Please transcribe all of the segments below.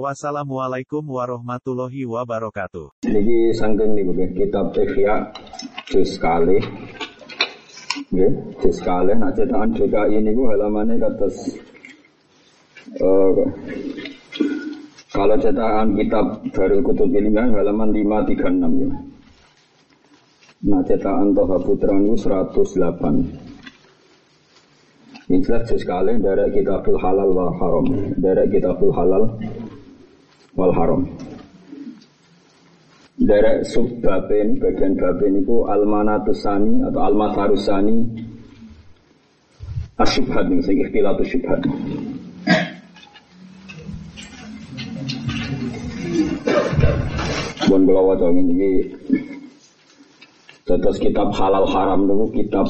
Wassalamualaikum warahmatullahi wabarakatuh. Ini sangking nih bukan kitab Ihya juz sekali. Ya, juz sekali. Nah cetakan DKI ini bu halamannya katas. Uh, kalau cetakan kitab Darul Kutub Ilmiah halaman 536 ya. Nah cetakan Toha Putra itu 108. Ini jelas sekali dari kitabul halal wal haram. Dari kitabul halal wal haram. Derek sub bapen, bagian bapen itu almanatusani atau almatharusani asyubhat nih, sing ikhtilatu syubhat. Bon kalau waca ini Terus kitab halal haram dulu kitab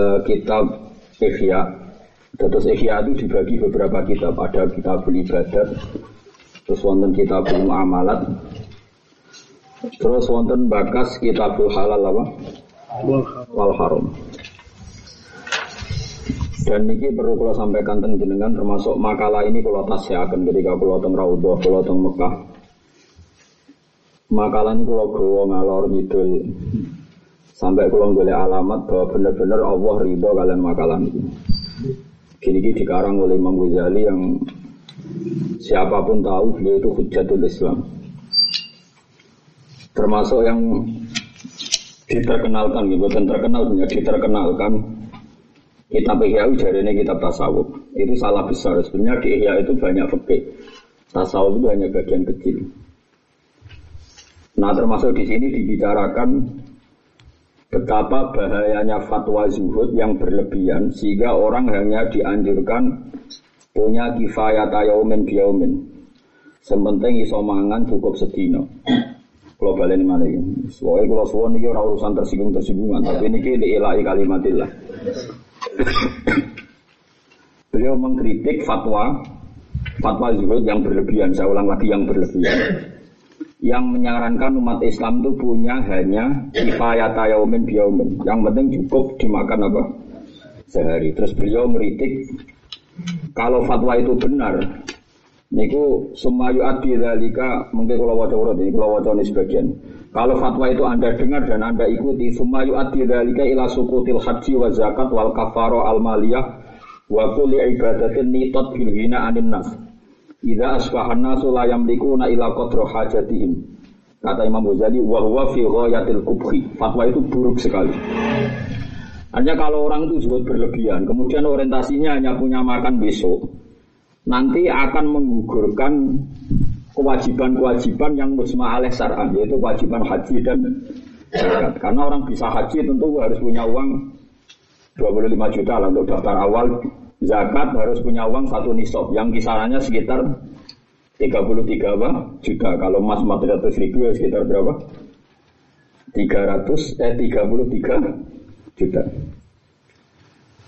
uh, kitab Ihya Terus Ihya itu dibagi beberapa kitab. Ada kitab ibadat, terus wonten kitab amalat, terus wonten bakas kitab halal apa? Wal haram. Dan ini perlu kalau sampaikan tentang jenengan termasuk makalah ini kalau akan ketika kalau teng Raudhah, kalau teng Mekah. Makalah ini kalau gawa ngalor ngidul sampai kalau boleh alamat bahwa benar-benar Allah ridho kalian makalah ini. Gini gini dikarang oleh Imam Ghazali yang siapa pun tahu beliau itu hujatul Islam. Termasuk yang diterkenalkan gitu, dan terkenal punya diterkenalkan kitab Ihya ini kitab tasawuf. Itu salah besar. Sebenarnya di Ihya itu banyak fikih. Tasawuf itu hanya bagian kecil. Nah termasuk di sini dibicarakan betapa bahayanya fatwa zuhud yang berlebihan sehingga orang hanya dianjurkan punya kifayat yaumin biyaumin. Sementing iso mangan cukup sedino. Kalau balik ini mana ini? Soalnya kalau suwon ini orang urusan tersinggung tersinggungan, tapi ini kita ilahi kalimatillah. Beliau mengkritik fatwa fatwa zuhud yang berlebihan. Saya ulang lagi yang berlebihan yang menyarankan umat Islam itu punya hanya kifayata yaumin biyaumin. Yang penting cukup dimakan apa? Sehari. Terus beliau meritik kalau fatwa itu benar, niku sumayu adi dalika mungkin kalau wajah urut ini kalau wajah ini sebagian. Kalau fatwa itu anda dengar dan anda ikuti sumayu adi dalika ila sukutil haji wa zakat wal kafaro al maliyah wa kulli ibadatin nitot bil anin nas. Ida asbahan nasu la yamlikuna ila qadra hajatihim. Kata Imam Ghazali, wa huwa fi ghayatil kubhi. Fatwa itu buruk sekali. Hanya kalau orang itu juga berlebihan, kemudian orientasinya hanya punya makan besok, nanti akan menggugurkan kewajiban-kewajiban yang musma alaih sar'an, yaitu kewajiban haji dan zakat. Karena orang bisa haji tentu harus punya uang 25 juta lah untuk daftar awal zakat harus punya uang satu nisab yang kisarannya sekitar 33 apa? juta. Kalau emas 400 ribu ya sekitar berapa? 300 eh 33 juta.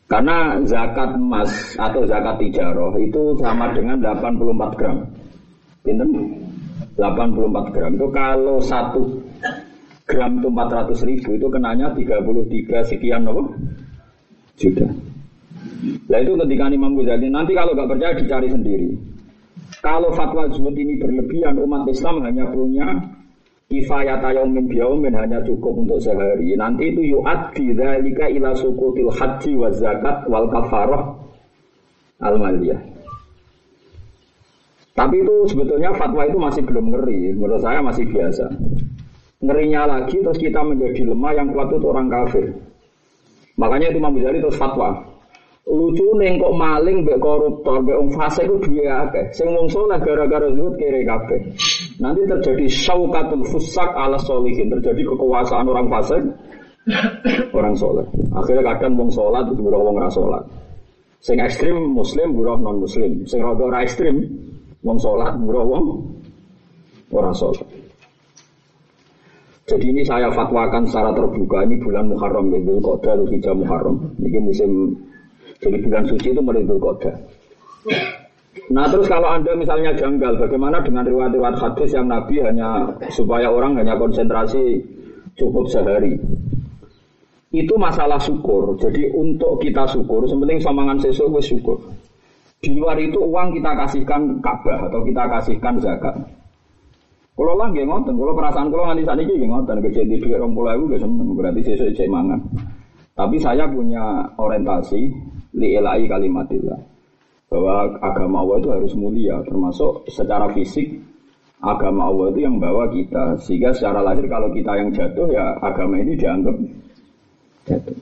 Karena zakat emas atau zakat tijaroh itu sama dengan 84 gram. Pinten? 84 gram. Itu kalau satu gram itu 400 ribu itu kenanya 33 sekian apa? juta. Nah itu ketika Imam Ghazali nanti kalau nggak percaya dicari sendiri. Kalau fatwa zuhud ini berlebihan umat Islam hanya punya kifayat yaumin biyaumin hanya cukup untuk sehari. Nanti itu yu'addi dzalika ila sukutil haji wa zakat wal kafarah al maliyah. Tapi itu sebetulnya fatwa itu masih belum ngeri. Menurut saya masih biasa. Ngerinya lagi terus kita menjadi lemah yang kuat itu orang kafir. Makanya itu Imam Ghazali terus fatwa lucu neng kok maling mbek koruptor mbek wong fase ku duwe akeh. Sing wong gara-gara zuhud kere kabeh. Nanti terjadi syaukatul fusak ala solihin terjadi kekuasaan orang fasik orang soleh akhirnya kadang wong itu buruh wong sholat sing ekstrim muslim buruh non muslim sing rada ora ekstrim wong sholat buruh wong orang sholat Jadi ini saya fatwakan secara terbuka. Ini bulan Muharram ya, Dzulqa'dah atau Hijjah Muharram. Ini musim jadi bulan suci itu mulai Dzulqa'dah. Nah terus kalau anda misalnya janggal, bagaimana dengan riwayat-riwayat hadis yang Nabi hanya supaya orang hanya konsentrasi cukup sehari? Itu masalah syukur. Jadi untuk kita syukur, sepenting samangan sesuatu syukur. Di luar itu uang kita kasihkan Ka'bah atau kita kasihkan zakat. Kalau lah gak ngoten, kalau perasaan kalau nganti saat ini gak ngoten, kerja di duit orang pulau itu seneng, berarti sesuai cek. Tapi saya punya orientasi li ilai kalimatillah bahwa agama Allah itu harus mulia, termasuk secara fisik agama Allah itu yang bawa kita, sehingga secara lahir kalau kita yang jatuh ya agama ini dianggap jatuh.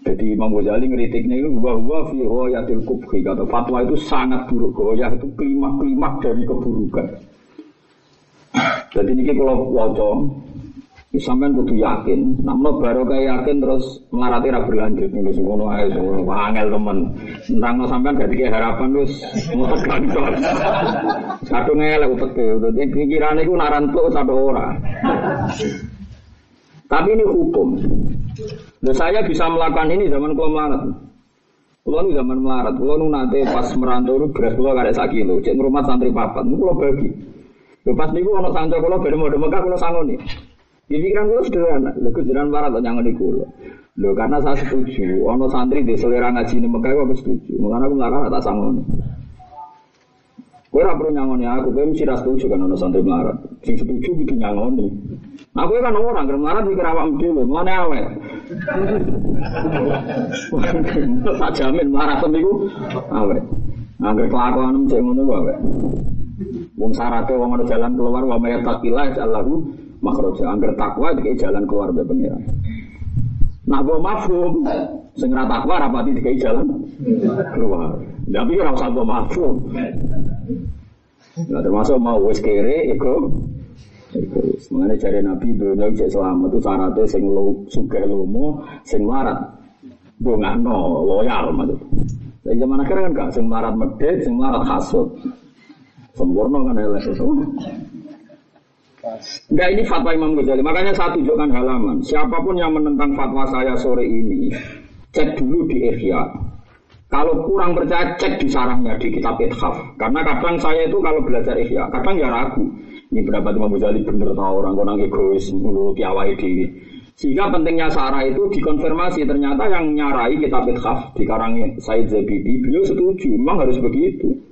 Jadi Imam Ghazali ngeritiknya itu bahwa fi royatil kubhi kata fatwa itu sangat buruk goyah itu klimak-klimak dari keburukan. Jadi ini kalau wajah Sampai kudu yakin, namun baru kayak yakin terus melarati ra berlanjut nih semua aja semua angel temen. Tentang sampean gak kayak harapan terus mutek kantor. Satu ngelak utek Jadi pikiran itu narantuk satu orang. Tapi ini hukum. Dan saya bisa melakukan ini zaman kalau melarat. Kalau nu zaman melarat, kalau nu nanti pas merantau itu beras kalau kada sak kilo, cek rumah santri papat, kalau bagi. Lepas niku ono santri kalau beda mau Mekah sangon nih. Di pikiran gue sederhana, lho kejaran para atau jangan di. Lho karena saya setuju, ono santri di selera ngaji ini Mekah aku setuju. Makanya aku nggak tak sanggup. Gue perlu nyangoni aku, gue mesti setuju kan ono santri melarat. Sing setuju gitu nyangoni. Nah, aku kan orang kerem melarat mikir awak dhewe, mana awet. Tak jamin melarat niku awet. Angger kelakuan cek ngono wae. Wong syaratnya wong ada jalan keluar wa may taqilah Allahu makroja angger takwa dikai jalan keluar dari pengiran nah gue mafhum sing ra takwa rapati dikai jalan keluar tapi ora usah gue mafhum nah termasuk mau wis kere iku Mengenai cari Nabi dunia cek selamat itu syaratnya sing lo suka lomo, sing marat no loyal maksud. Tapi zaman akhir kan gak sing marat medit, sing marat hasut. Sempurna kan elek itu. Enggak ini fatwa Imam Ghazali. Makanya saya tunjukkan halaman. Siapa pun yang menentang fatwa saya sore ini, cek dulu di Ihya. Kalau kurang percaya, cek di sarahnya di kitab Ithaf. Karena kadang saya itu kalau belajar Ihya, kadang ya ragu. Ini pendapat Imam Ghazali bener tahu orang orang egois, mulu piawai diri. Sehingga pentingnya sarah itu dikonfirmasi. Ternyata yang nyarai kitab Ithaf di karang Said Zabidi, beliau setuju. Memang harus begitu.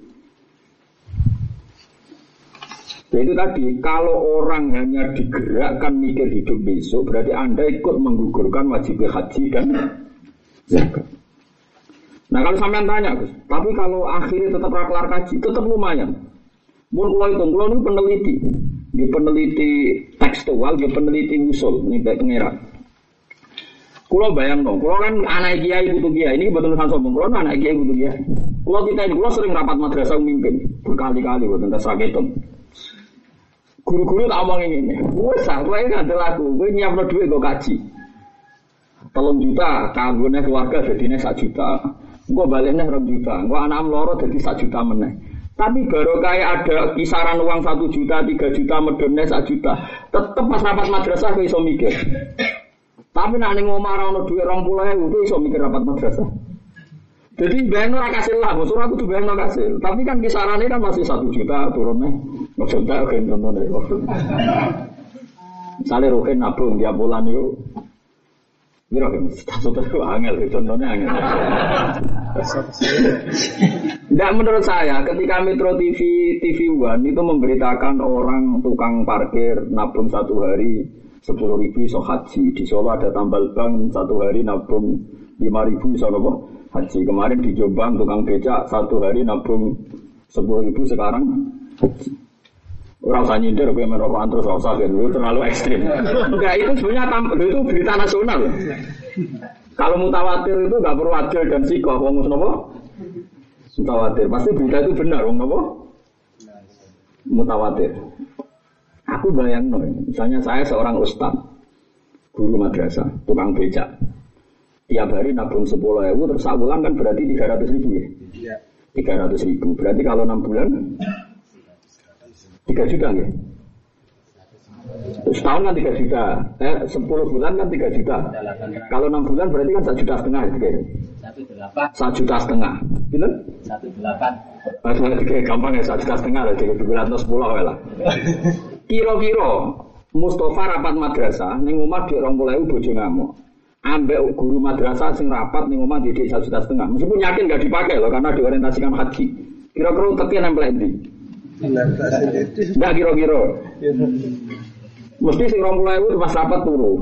Jadi tadi, kalau orang hanya digerakkan mikir hidup besok, berarti Anda ikut menggugurkan wajib haji dan zakat. Nah kalau sampean tanya, tapi kalau akhirnya tetap kelar kaji, tetap lumayan. Mun kalau itu, kalau ini peneliti, di peneliti tekstual, di peneliti usul, ini baik pengira. Kulo bayang dong, kulo kan anak kiai butuh kiai, ini betul kan sombong, kulo anak kiai butuh kiai. Kulo kita ini, kulo sering rapat madrasah memimpin, berkali-kali, buat tentang sakitum. Guru-guru tak omong ini. Wes ah, kowe ngandel aku, kowe nyiapno dhuwit gue kaji. Telung juta, kanggone keluarga jadine sak juta. Engko baliknya rong juta. Engko anak loro jadi sak juta meneh. Tapi baru kayak ada kisaran uang satu juta, tiga juta, medonnya sak juta. Tetep pas rapat madrasah kowe iso mikir. Tapi nak ning omah ora ono dhuwit 20.000 kowe iso mikir rapat madrasah. Jadi bayang ora kasih lah, maksud aku tuh bayang kasih. Tapi kan kisarannya kan masih satu juta turunnya. Maksudnya oke contohnya. Misalnya Ruhin nabung dia bulan itu. Ini Ruhin, satu itu angel, contohnya angel. Tidak menurut saya, ketika Metro TV TV One itu memberitakan orang tukang parkir nabung satu hari sepuluh ribu so haji di Solo ada tambal bank satu hari nabung lima ribu so haji. Kemarin di Jombang tukang beca satu hari nabung sepuluh ribu sekarang haji. Orang usah nyindir, gue merokok terus usah gitu, itu terlalu ekstrim. Enggak itu sebenarnya tampil itu berita nasional. Kalau mutawatir itu nggak perlu adil dan sikoh, wong nopo? Mutawatir, pasti berita itu benar, wong nopo? Mutawatir. Aku bayang misalnya saya seorang ustad, guru madrasah, tukang becak tiap hari nabung sepuluh ribu terus bulan kan berarti tiga ratus ribu ya iya. tiga ratus ribu berarti kalau enam bulan tiga juta ya Setahun kan 3 juta. Eh, 10 bulan kan 3 juta. Kalau 6 bulan berarti kan 1 juta setengah gitu. Satu delapan. 1 juta setengah. Gitu? Satu delapan. Tiga gampang ya, 1 juta setengah lah. Jadi bulan atau 10 lah. Kira-kira Mustafa rapat madrasah, ning omah di orang mulai bojo ngamuk. Ambek guru madrasah sing rapat ning omah didik 1 juta setengah. Meskipun yakin gak dipakai loh karena diorientasikan haji. Kira-kira uteknya nempel di. Enggak kira-kira. Mesti sing rong puluh ewu pas rapat turu.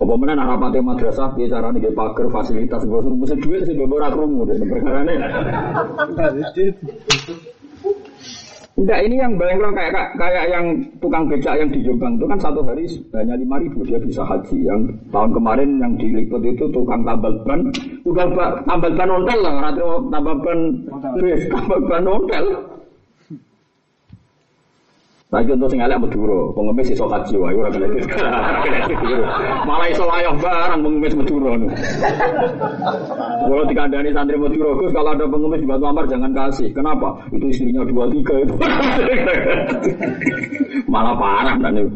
Apa mana nak rapatnya madrasah piye carane nggih pager fasilitas bosur mesti duit sing ora krungu deh perkarane. Enggak ini yang bayang kayak kayak yang tukang becak yang di Jombang itu kan satu hari hanya lima ribu dia bisa haji. Yang tahun kemarin yang diliput itu tukang tambal ban, tukang ba, tambal ban ontel lah, atau tambal ban, tambal ban ontel. Lagi untuk sing elek Madura, pengemis iso kaji wae ora kena Malah iso layoh barang pengemis Madura. Kalau dikandani santri Madura, Gus kalau ada pengemis di Batu Ampar jangan kasih. Kenapa? Itu istrinya dua tiga itu. Malah parah dan itu.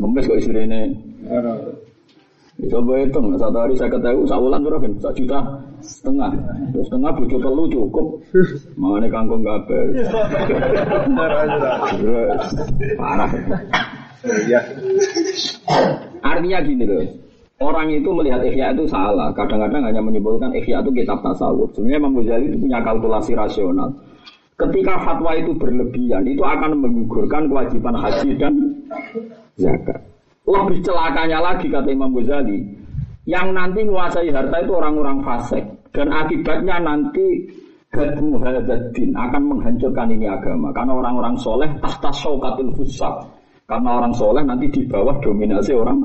Pengemis kok istrinya. Coba hitung, satu hari saya ketahui, sahulan berapa kan? Satu juta setengah. Terus setengah bujuk telu cukup. Mengenai kangkung gabe. Parah. Artinya gini loh. Orang itu melihat ikhya itu salah. Kadang-kadang hanya menyebutkan ikhya itu kitab tasawuf. Sebenarnya Imam Ghazali itu punya kalkulasi rasional. Ketika fatwa itu berlebihan, itu akan menggugurkan kewajiban haji dan zakat. Lebih celakanya lagi kata Imam Ghazali, yang nanti menguasai harta itu orang-orang fasik dan akibatnya nanti hadmuhadadin akan menghancurkan ini agama karena orang-orang soleh tahta syaukatil fusak karena orang soleh nanti di bawah dominasi orang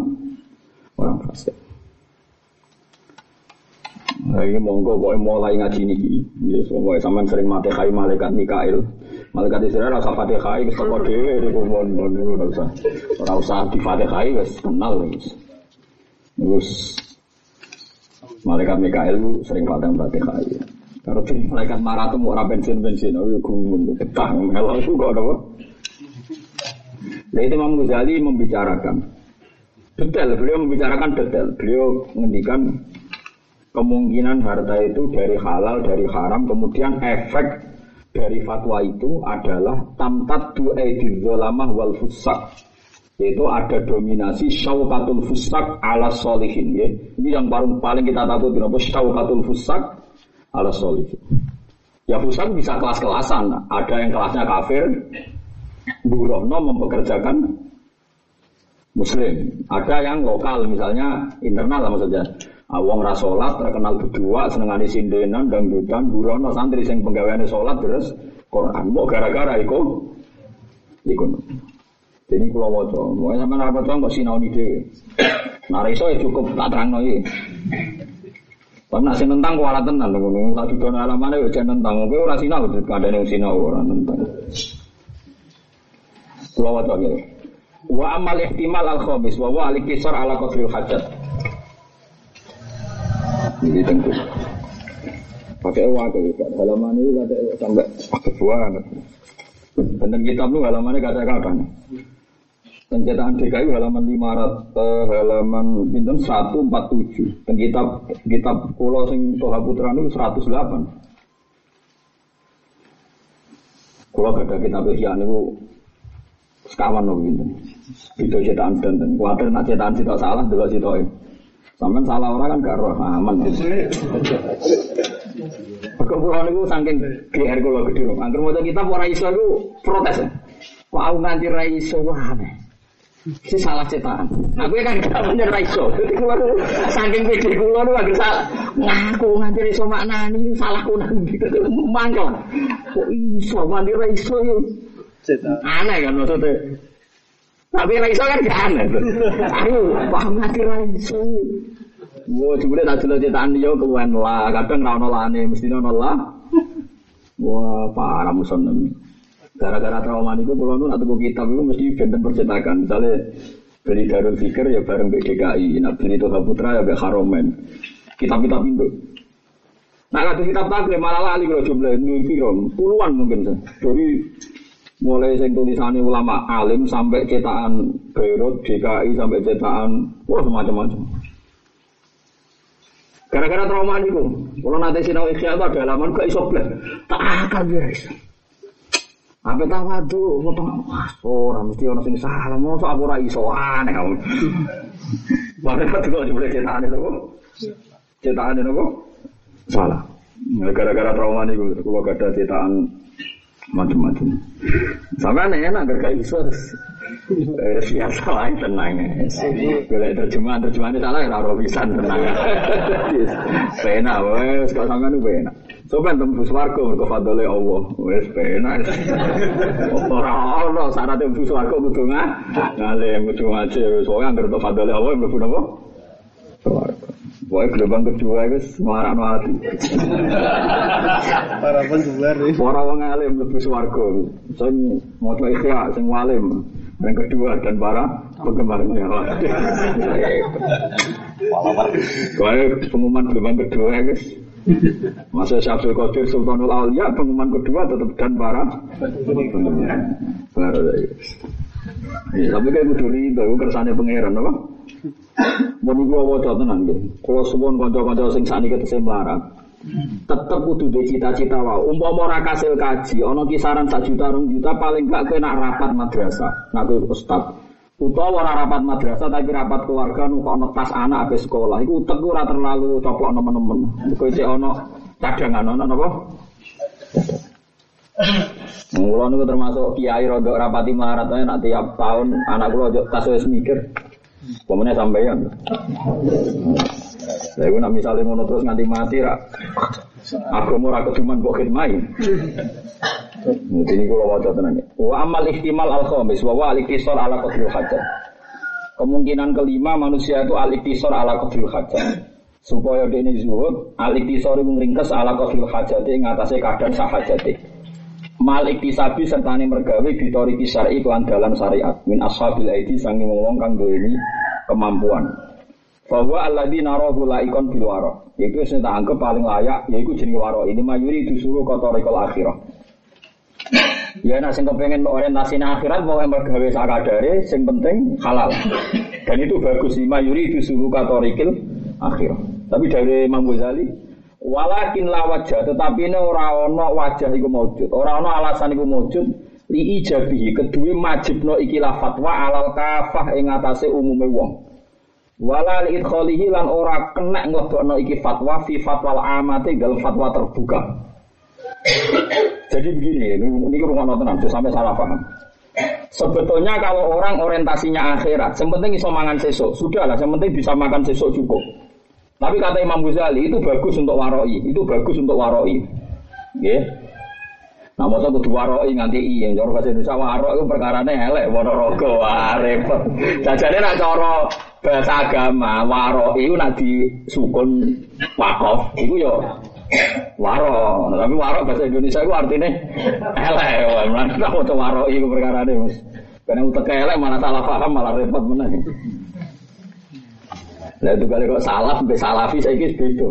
orang fasik. Nah, ini monggo kok mulai ngaji niki. Ya, sampean sering mati kai malaikat Mikail. Malaikat Israel rasa Fatihah wis teko dhewe niku mon niku ora usah. Ora usah di Fatihah wis kenal wis. Terus malaikat Mikail sering Fatihah Fatihah. Kalau jadi malaikat marah tuh mau bensin bensin, oh gumun ketah melok kok apa? Nah itu Imam Ghazali membicarakan detail, beliau membicarakan detail, beliau menghentikan kemungkinan harta itu dari halal, dari haram, kemudian efek dari fatwa itu adalah tamtat du zolamah wal fusak yaitu ada dominasi syaukatul fusak ala solihin ya. ini yang paling paling kita takut apa? Syaukatul fusak ala solihin ya fusak bisa kelas-kelasan. Ada yang kelasnya kafir burono mempekerjakan muslim. Ada yang lokal misalnya internal lah maksudnya Awang ah, rasolat terkenal berdua senengane sindenan dan dudan burono santri sing penggaweane salat terus Quran. Mau gara-gara iku iku. Jadi kalau waca, mau sampean apa tuh kok sinaoni dhewe. Nah iso ya cukup tak terangno iki. Pak nak nentang kuala tenan ngono. Tak dudono alamane yo jan nentang. Kowe ora sinau kadane sinau ora nentang. Kula waca iki. Wa amal ihtimal al khamis wa wa al kisar ala qadril hajat. Ini tentu. Pakai uang ke halaman ini ada sampai uang. Dan kitab lu halamannya kata-kata. Pencetakan DKI halaman 500 eh, halaman pinten 147. Dan kitab kitab Pulau sing Toha Putra itu 108. Kalau ada kitab Ihya niku sekawan loh pinten. Itu cetakan dan kuatir nak cetakan sitok salah dulu sitoke. Sampai salah orang kan gak roh aman. Perkumpulan itu saking GR kalau gede loh. Angker mau kita orang iso itu protes. Wah, nanti raiso wah Si salah cetakan. Nah, gue kan gak bener raiso. Jadi kalau saking pede kulo nu agar salah ngaku nganti raiso maknani salah kunang gitu. Mangkel. Kok iso nganti raiso yo. Aneh kan maksudnya. Tapi raiso kan gak aneh. Aku paham nganti raiso. Wah, jebule tak delok cetakan dia kewen lah, kadang ra ono lane, mesti ono lah. Wah, parah muson. Gara-gara trauma niku kula nu nak tuku kitab iku mesti benten percetakan. Misalnya beli Darul Fikir ya bareng BDKI, nak beli Toha Putra ya be Haromen. Kitab-kitab itu. Nah, kalau kitab taklim malah lali kalau jumlah ini puluhan mungkin. Dari Mulai sing tulisannya ulama alim sampai cetakan Beirut, DKI sampai cetakan wah semacam-macam. Gara-gara trauma itu, kalau nanti sinau ikhya itu ada halaman gak iso blas. Tak akan guys. Apa tawadu, ngomong orang mesti orang sing salah, mau aku ora iso aneh. Padahal itu boleh cetakan itu, cetakan itu kok salah. Gara-gara trauma itu, kalau ada cetakan macam-macam. Sama enak gak kayak iso. Eh, biasa lah tenang Boleh terjemahan terjemahan salah ya raro pisan tenang. Pena wes kalau sama nu pena. Coba tembus warga mergo fadole Allah. Wes pena. Ora ono syarat tembus warga kudu ngalim kudu ngaji. Soalnya anggere fadole Allah mlebu napa? Pokoknya gelombang kedua itu semarang hati. Para penjual nih. Para wong alim lebih swarga. Sing maca ikhya, sing walim. Yang kedua dan para penggemar ya. Pokoknya pengumuman gelombang kedua guys. Masa Syabdul Qadir Sultanul Aulia pengumuman kedua tetap dan para penggemar. Baru ya tapi kayak kudu itu, kersane pangeran apa? Mau niku waca tenan nggih. Kula suwun kanca-kanca sing sakniki tesih melarat. Tetep kudu duwe cita-cita wae. Umpama ora kasil kaji, ana kisaran 1 juta 2 juta paling gak kena rapat madrasah. Nak kowe ustaz. Utawa ora rapat madrasah tapi rapat keluarga nu kok tas anak ape sekolah. Iku utek ora terlalu coplok nemen-nemen. Kowe cek ana cadangan ana napa? Mula niku termasuk kiai rodok rapati marat nak tiap tahun anak kula tas wis mikir. Pemene sampeyan. Lah iku nak misale ngono terus nganti mati ra. Agama ora keduman mbok khidmai. Ini kula waca tenan. Wa amal ihtimal al khamis wa wa al ala qadril hajat. Kemungkinan kelima manusia itu al ala qadril hajat. Supaya dia ini zuhud, al iktisar ringkes ala qadril hajat ing atase kadang sahajate. Mal iktisabi serta ini mergawe bitori kisari iklan dalam syariat min ashabil aidi sangi wong kang ini kemampuan. Bahwa alladzi narahu laikon bil waro. Iku sing tak anggap paling layak yaiku jenenge waro. Ini mayuri disuruh kotorikol akhirah. Ya nak sing kepengen orientasi akhirat mau mergawe sakadare sing penting halal. Dan itu bagus lima yuri disuruh kotorikil akhirah. Tapi dari Imam Ghazali Walakin la wajah, tetapi ini orang ono wajah iku maujud, orang ono alasan iku maujud li ijabihi kedua majibno ikilah fatwa alal kafah ing atase umume wong. Wala li idkhalihi lan ora kena nglebokno iki fatwa fi fatwal amati dalam fatwa terbuka. Jadi begini, ini, rumah nonton sampai salah paham. Sebetulnya kalau orang orientasinya akhirat, yang penting iso mangan sesuk, sudahlah, yang bisa makan sesuk cukup. Tapi kata Imam Ghazali itu bagus untuk waroi, itu bagus untuk waroi. Ya. Nah, masa kudu waroi nganti i yang cara bahasa Indonesia waroi itu perkara elek wah repot. Jajane nak cara bahasa agama waroi itu nak disukun wakof itu yo waro. Tapi waro bahasa Indonesia itu artinya elek. Mana mau waroi itu perkara ini, Karena utek elek mana salah paham malah repot mana. Nah itu kali salaf sampai salafi saya kis beda.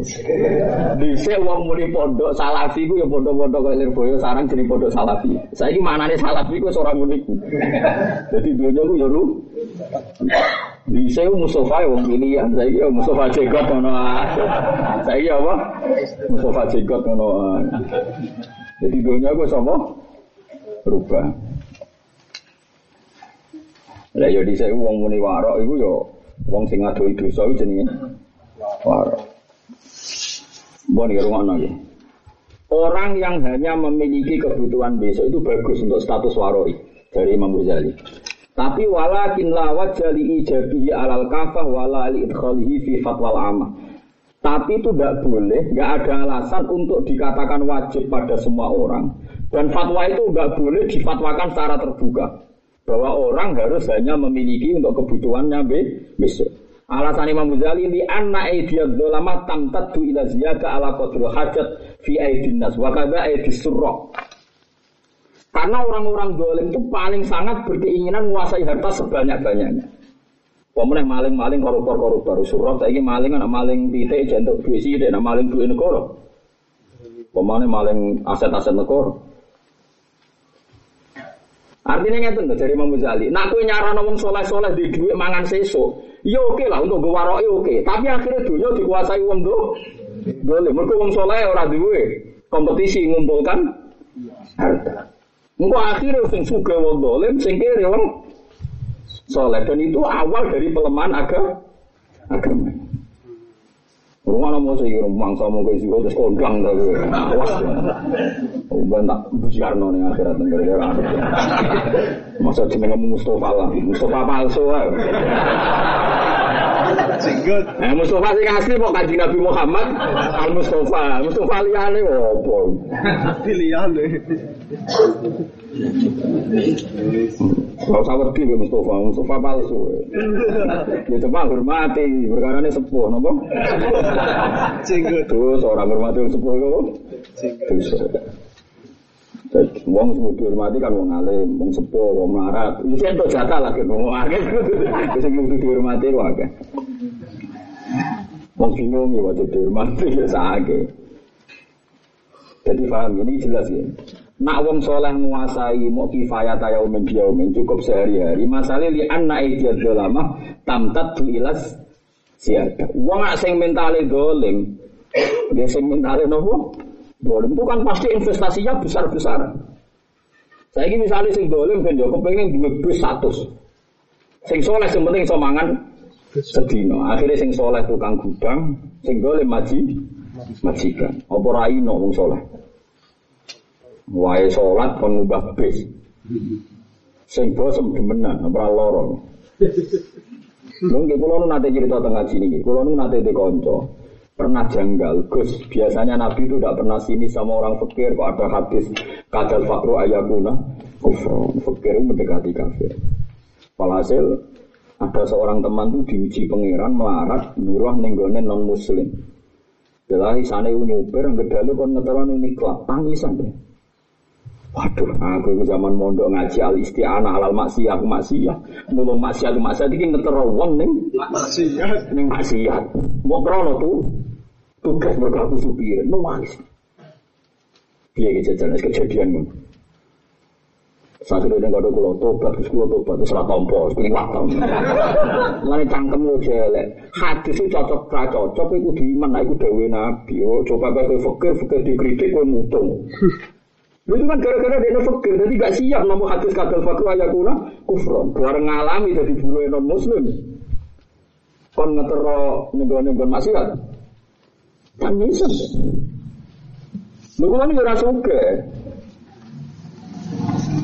Bisa uang muni pondok salafi ku ya pondok-pondok kayak Lirboyo sarang jadi pondok salafi. Saya ini mana nih salafi ku seorang unik. Jadi dunia ku ya lu. Bisa ku Mustafa ya wong pilihan. Saya ya Mustafa Jegot ngono. Saya apa? Mustafa Jegot ngono. Jadi dunia ku sama berubah. Lah ya di saya uang muni warok itu yo Wong sing ngadoi dosa iku jenenge waro. Mbon ya rumah nggih. Orang yang hanya memiliki kebutuhan besok itu bagus untuk status waroi dari Imam Ghazali. Tapi walakin la wajali ijabihi alal kafah wala li idkhalihi fi fatwal amah. Tapi itu tidak boleh, nggak ada alasan untuk dikatakan wajib pada semua orang. Dan fatwa itu nggak boleh difatwakan secara terbuka bahwa orang harus hanya memiliki untuk kebutuhannya besok. Alasan Imam Ghazali li anna aidiyad dzulama tamtaddu ila ziyada ala qadri hajat fi aidin nas wa kadza aidis surra. Karena orang-orang dolim itu paling sangat berkeinginan menguasai harta sebanyak-banyaknya. Pemenang maling-maling koruptor-koruptor surat saiki maling anak maling titik jantuk duit sithik anak maling duit negara. Pemane maling aset-aset negara. Artinya ngeten lho dari Imam Ghazali. Nak kowe nyarano wong di dhuwit mangan sesuk, ya oke lah untuk gue waroke oke. Tapi akhirnya dunia dikuasai wong do. Boleh, mergo wong soleh ora duwe kompetisi ngumpulkan harta. Engko akhirnya sing suka wong dolim, sing kiri wong soleh dan itu awal dari pelemahan agama. Agama. Rumah mau sih rumah sama kayak terus kondang tapi awas ya. Uban tak bujarno nih akhirat negara gara Masa ngomong Mustafa lah, Mustafa palsu lah. Singgut. Eh Mustafa sing asli kok kanjeng Nabi Muhammad Al Mustafa, Mustafa liyane opo? Pilihan deh. Gak usah wedi ke Mustafa, Mustafa palsu. Ya coba hormati, perkara ini sepuh, nopo? Singgut. Terus orang hormati sepuh itu, Wong sing dihormati kan wong alim, wong sepuh, wong melarat. Iki entuk jatah lagi wong akeh. Sing kudu dihormati kok akeh. Wong bingung ya waktu dihormati ya sakake. Jadi paham ini jelas ya. Nak wong soleh menguasai mau kifayat yaumin biyaumin cukup sehari-hari. Masalah li anna idiyat dolama tamtat tu ilas siada. Wong sing mentale dolim, dia sing mentale nopo? Dolim itu kan pasti investasinya besar-besaran. Saya ini misalnya sing dolim kan yo kepengen duwe bus 100. Sing soleh sing penting iso mangan sedino. Akhirnya sing soleh tukang gudang, sing dolim maji majikan. Apa ra ino wong soleh? Wae salat kon ngubah bis. Sing bosem demenan ora lara. Lho nggih kula nu nate cerita teng ngaji niki. Kula nu nate kanca pernah janggal. Gus, biasanya Nabi itu tidak pernah sini sama orang fakir. Kok ada hadis kadal fakru ayakuna kufron. Fakir itu mendekati kafir. Walhasil ada seorang teman tuh diuji pangeran melarat buruh nenggone non muslim. Jelas sana itu nyuper yang gedalu kon ngeteron ini kelap tangisan deh. Waduh, aku itu zaman mondok ngaji al isti'anah halal maksiyah aku maksiyah. Mulung maksiyah aku maksiyah iki ngetero wong ning Maksiat. ning maksiat. Mau krono tuh tugas mereka aku supir, nangis. Piye iki jajan kejadian ngono. Satu dari yang kado kulo tobat, terus kulo tobat, terus rata tompo, terus keliwat tau. Mulai cangkem lo jelek. Hadis itu cocok, ra cocok, itu di iman, itu dewe nabi. Oh, coba kau fakir, fakir dikritik, kau mutung. Lu itu kan gara-gara dia fakir, jadi gak siap nama hadis kadal fakir ayakuna kufron. Bareng ngalami jadi bulu non muslim. Kon ngetero nenggon-nenggon maksiat. Kan bisa. Lu ini ora suka.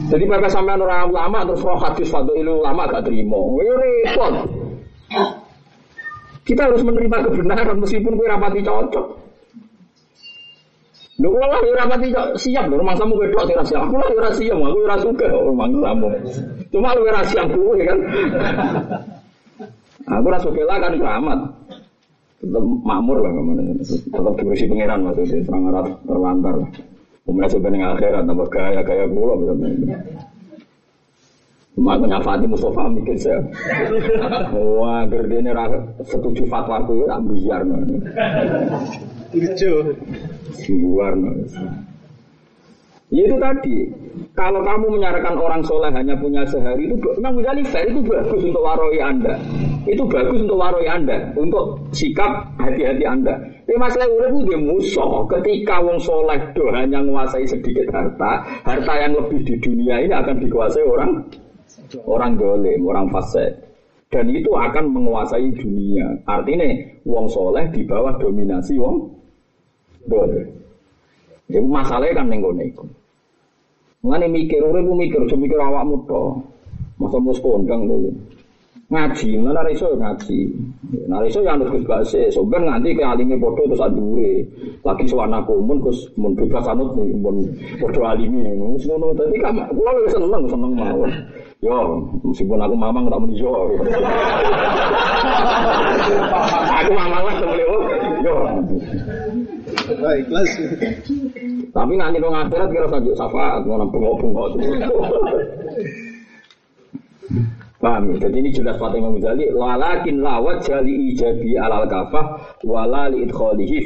Jadi mereka sampai orang ulama terus roh hadis fadu ilu ulama gak terima. Ya repot. Kita harus menerima kebenaran meskipun gue rapati cocok. Lho kula lah ora pati siap lho rumah samu wedok sing siap. Aku lah ora siap, aku ora suka rumah samu. Cuma lu ora siap kuwi kan. Aku ora suka lah kan keramat. Tetap makmur lah ke mana. Tetap diurusi pangeran maksudnya terang terlantar lah. Kemudian sebenarnya akhirat tambah gaya gaya gula betul-betul. Cuma nyafati Mustafa mikir saya. Wah, gerdene ra setuju fatwa aku ya biar. Lucu. Luar Ya itu tadi, kalau kamu menyarankan orang soleh hanya punya sehari itu memang menjadi fair itu bagus untuk waroi anda, itu bagus untuk waroi anda, untuk sikap hati-hati anda. Tapi masalah urip itu dia musuh. Ketika wong soleh do hanya menguasai sedikit harta, harta yang lebih di dunia ini akan dikuasai orang orang dolim, orang fasik. Dan itu akan menguasai dunia. Artinya wong soleh di bawah dominasi wong dolim. Jadi masalahnya kan nenggo iku. Mengenai mikir, urip ku mikir, cuma mikir awakmu to. Masa mus kondang dulu. Ngaji, mana iso ngaji. Nah iso yang harus bahasa, sober nanti ke alimi bodoh terus adure. Lagi suwana kumun terus mun bebas anut nih, mun bodoh alimi. Ngono tadi kan, gua lebih seneng seneng mawon. Yo, meskipun aku mamang tak muni yo. aku mamang lah temen yo. Yo. Baik. Tapi nanti dong akhirat kira saja syafaat ngono bengok-bengok. Paham ya? Jadi ini jelas Fatih Imam Ghazali Walakin lawat jali ijabi alal kafah Wala li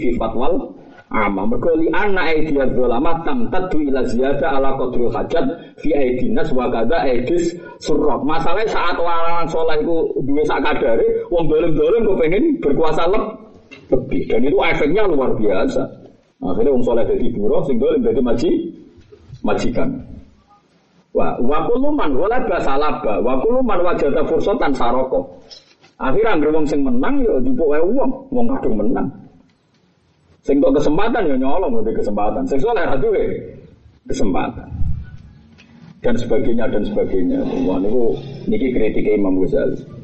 fi fatwal Ama mergo li anna aidiyaz zalama tamtaddu ila ziyada ala qadril hajat fi aidinas wa kada aidis surrok. Masalahnya saat orang soleh itu duwe sak kadare, wong dolim-dolim kepengin berkuasa leb- lebih dan itu efeknya luar biasa. Akhirnya wong soleh jadi buruh, sing dolim jadi maji, majikan. Wa wa kullu man wala basalaba wa kullu man wajada fursatan saroko. Akhirnya anggere wong sing menang ya dipuk wae wong, wong kadung menang. Sing kesempatan ya nyolong ngene kesempatan. Sing soleh ra duwe kesempatan. Dan sebagainya dan sebagainya. Wah niku niki kritik Imam Ghazali.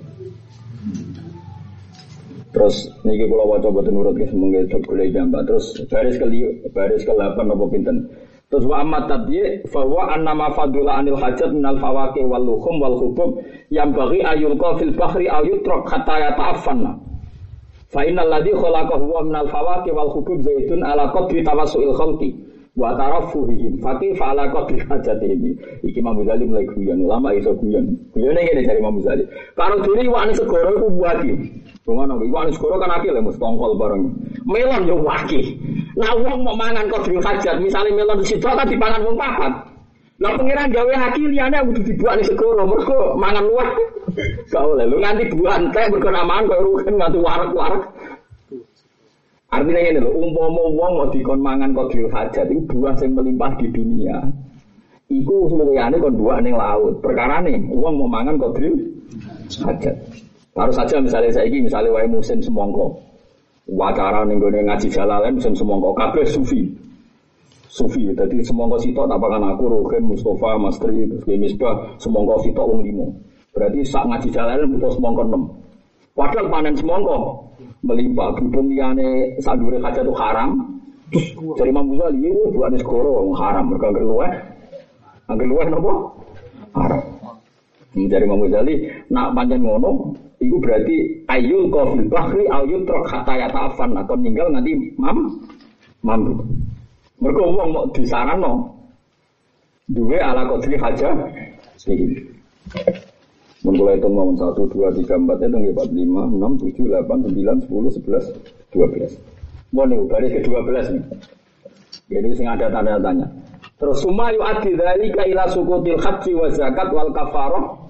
Terus niki kula waca boten ke semoga dok golek gambar. Terus baris ke baris ke 8 apa pinten. Terus wa amma tabyi fa huwa anna ma fadula anil hajat minal fawaqi wal luhum wal hubub yang bagi ayulqa fil bahri aw yutrak hatta yata'affanna. Fa innal ladzi khalaqahu huwa minal fawaqi wal hubub zaitun ala qadri tawassu'il khalqi wa tarafuhihim fa kaifa ala qadri hajatihim. Iki Imam mulai guyon, ulama iso guyon. Guyone ngene dari Imam Ghazali. Karo diri wani segoro iku buati. Ngono iki wani segoro kan akil ya mesti tongkol bareng. Melon yo wakil. Nah wong mau mangan kodril hajat, misalnya melon situ kan dipangan wong papat. Lah pengiran gawe liyane kudu dibuat di segoro, mergo mangan luwih. Gak oleh lu nganti buan teh mergo namaan koyo rugen nganti warak-warak. Artinya ini loh, umpama wong mau dikon mangan kodril hajat, itu buah yang melimpah di dunia. Iku semuanya kon buah ning laut. Perkara nih, wong mau mangan kodril hajat. Taruh saja misalnya saya ini, misalnya wae musim semongko. Wacara ning gone ngaji jalalen musim semongko kabeh sufi. Sufi, jadi semongko sitok tak pakan aku, Rogen, Mustafa, Mas Tri, terus Misbah, semongko sitok wong limo. Berarti sak ngaji jalalen butuh semongko enam. Padahal panen semongko melimpah, berhubung liane sadure hajat itu haram. Terus dari Imam Ghazali, ini buat segoro wong haram, mereka anggar luweh. Anggar luweh nopo? Haram. Dari Imam Ghazali, nak panjang ngono, itu berarti ayul kofil bahri ayul trok hatta yata'afan atau ninggal nanti mam mampu. Mereka uang mau sana no, dua ala kodri haja sih. Mulai hitung mau satu dua tiga empat itu empat lima enam tujuh delapan sembilan sepuluh sebelas dua belas. Mau nih baris ke dua belas nih. Jadi sing ada tanda tanya. Terus sumayu adi dari kaila sukutil haji wa zakat wal kafaroh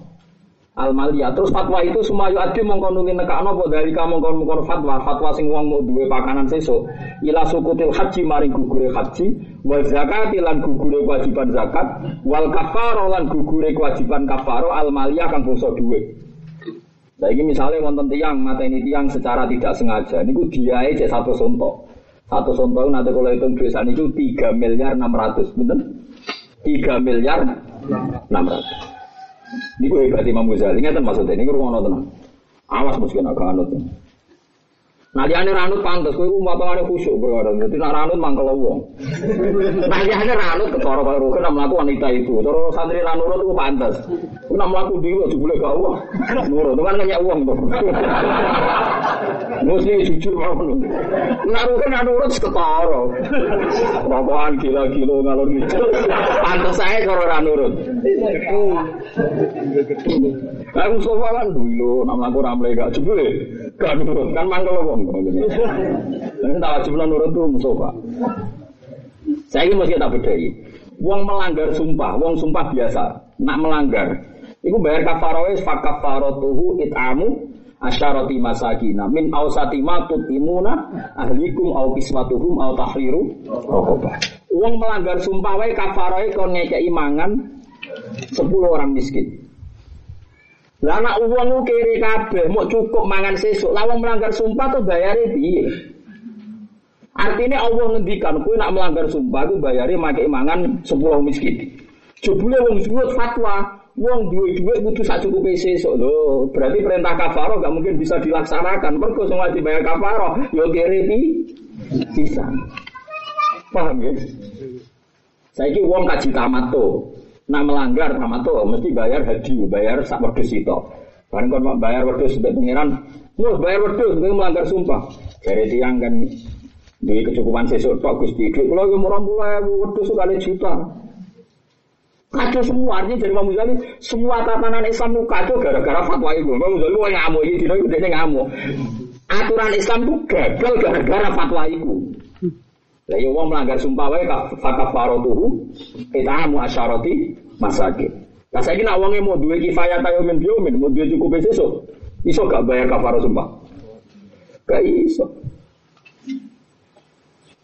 al maliyah. Terus fatwa itu semua yu adi nuli nekakno apa dari kamu mongkon fatwa fatwa sing wong mau duwe pakanan sesuk ila sukutil haji maring gugure haji wa zakat lan gugure kewajiban zakat wal kafaro lan gugure kewajiban kafaro al maliyah kang bangsa duwe. Nah ini misalnya wonten tiang mateni tiang secara tidak sengaja, niku diae cek satu sontok. Satu sontok nanti kalau hitung duit itu 3 miliar 600, bener? 3 miliar 600. Ini gue hebat Imam Ghazali, ingat maksudnya, ini gue rumah tenang. Awas mesti kena kanut. Nah dia ane ranut pantas, gue gue potongannya khusyuk berkadang. Jadi nak ranut mangkel wong. Nah dia ane ranut ketara kalau rugen nak melaku wanita itu. Terus santri ranurut itu pantas. Gue nak dia juga gak uang. Nurut, kan nanya uang tuh. Mesti jujur mau Nak rugen ranurut ketara. Rokokan gila-gila ngalor gitu. Pantas saya kalau ranurut. Aku sofa kan dulu, nak melaku ramle gak jebule. Gak nurut, kan mangkel wong. Ini tak wajib nurut Mustafa. Saya ini mesti tak bedai. Wong melanggar sumpah, wong sumpah biasa. Nak melanggar, itu bayar kafaroh fak kafarotuhu itamu asyarati masakina min ausati ma tutimuna ahlikum au kiswatuhum au tahriru rokobah. Wong melanggar sumpah wae kafaroh kon ngekei mangan 10 orang miskin. Lah anak uang kiri kabeh mau cukup mangan sesuk, lawang melanggar sumpah tuh bayare piye? Artinya Allah ngendikan kowe nak melanggar sumpah itu bayare make mangan 10 miskin. Jebule wong zuhud fatwa, wong duwe duit kudu sak cukupe sesuk lho. Berarti perintah kafaroh gak mungkin bisa dilaksanakan. Mergo sing wajib bayar kafaroh yo kiri pi bisa. Paham ya? Saiki wong kaji tamat tuh. Nah melanggar sama tuh mesti bayar haji, bayar sak wedhus itu. Bareng kon bayar wedhus mbek pangeran, "Wah, bayar wedhus kowe melanggar sumpah." Jare tiang kan duwe kecukupan sesuk tok Gusti. Dhuwit kula yo murah puluh wedhus kali juta. Kacau semua, artinya dari Imam Ghazali, semua tatanan Islam itu kacau gara-gara fatwa itu. Imam Ghazali mau ngamuk, ini dino itu ngamuk. Aturan Islam itu gagal gara-gara fatwa itu. Lah ya wong melanggar sumpah wae fakafaratuhu it'amu asyarati masakin. Lah saiki nak wonge mau duwe kifayah tayo min biomin, mau duwe cukup sesuk, iso gak bayar kafarah sumpah? Gak iso.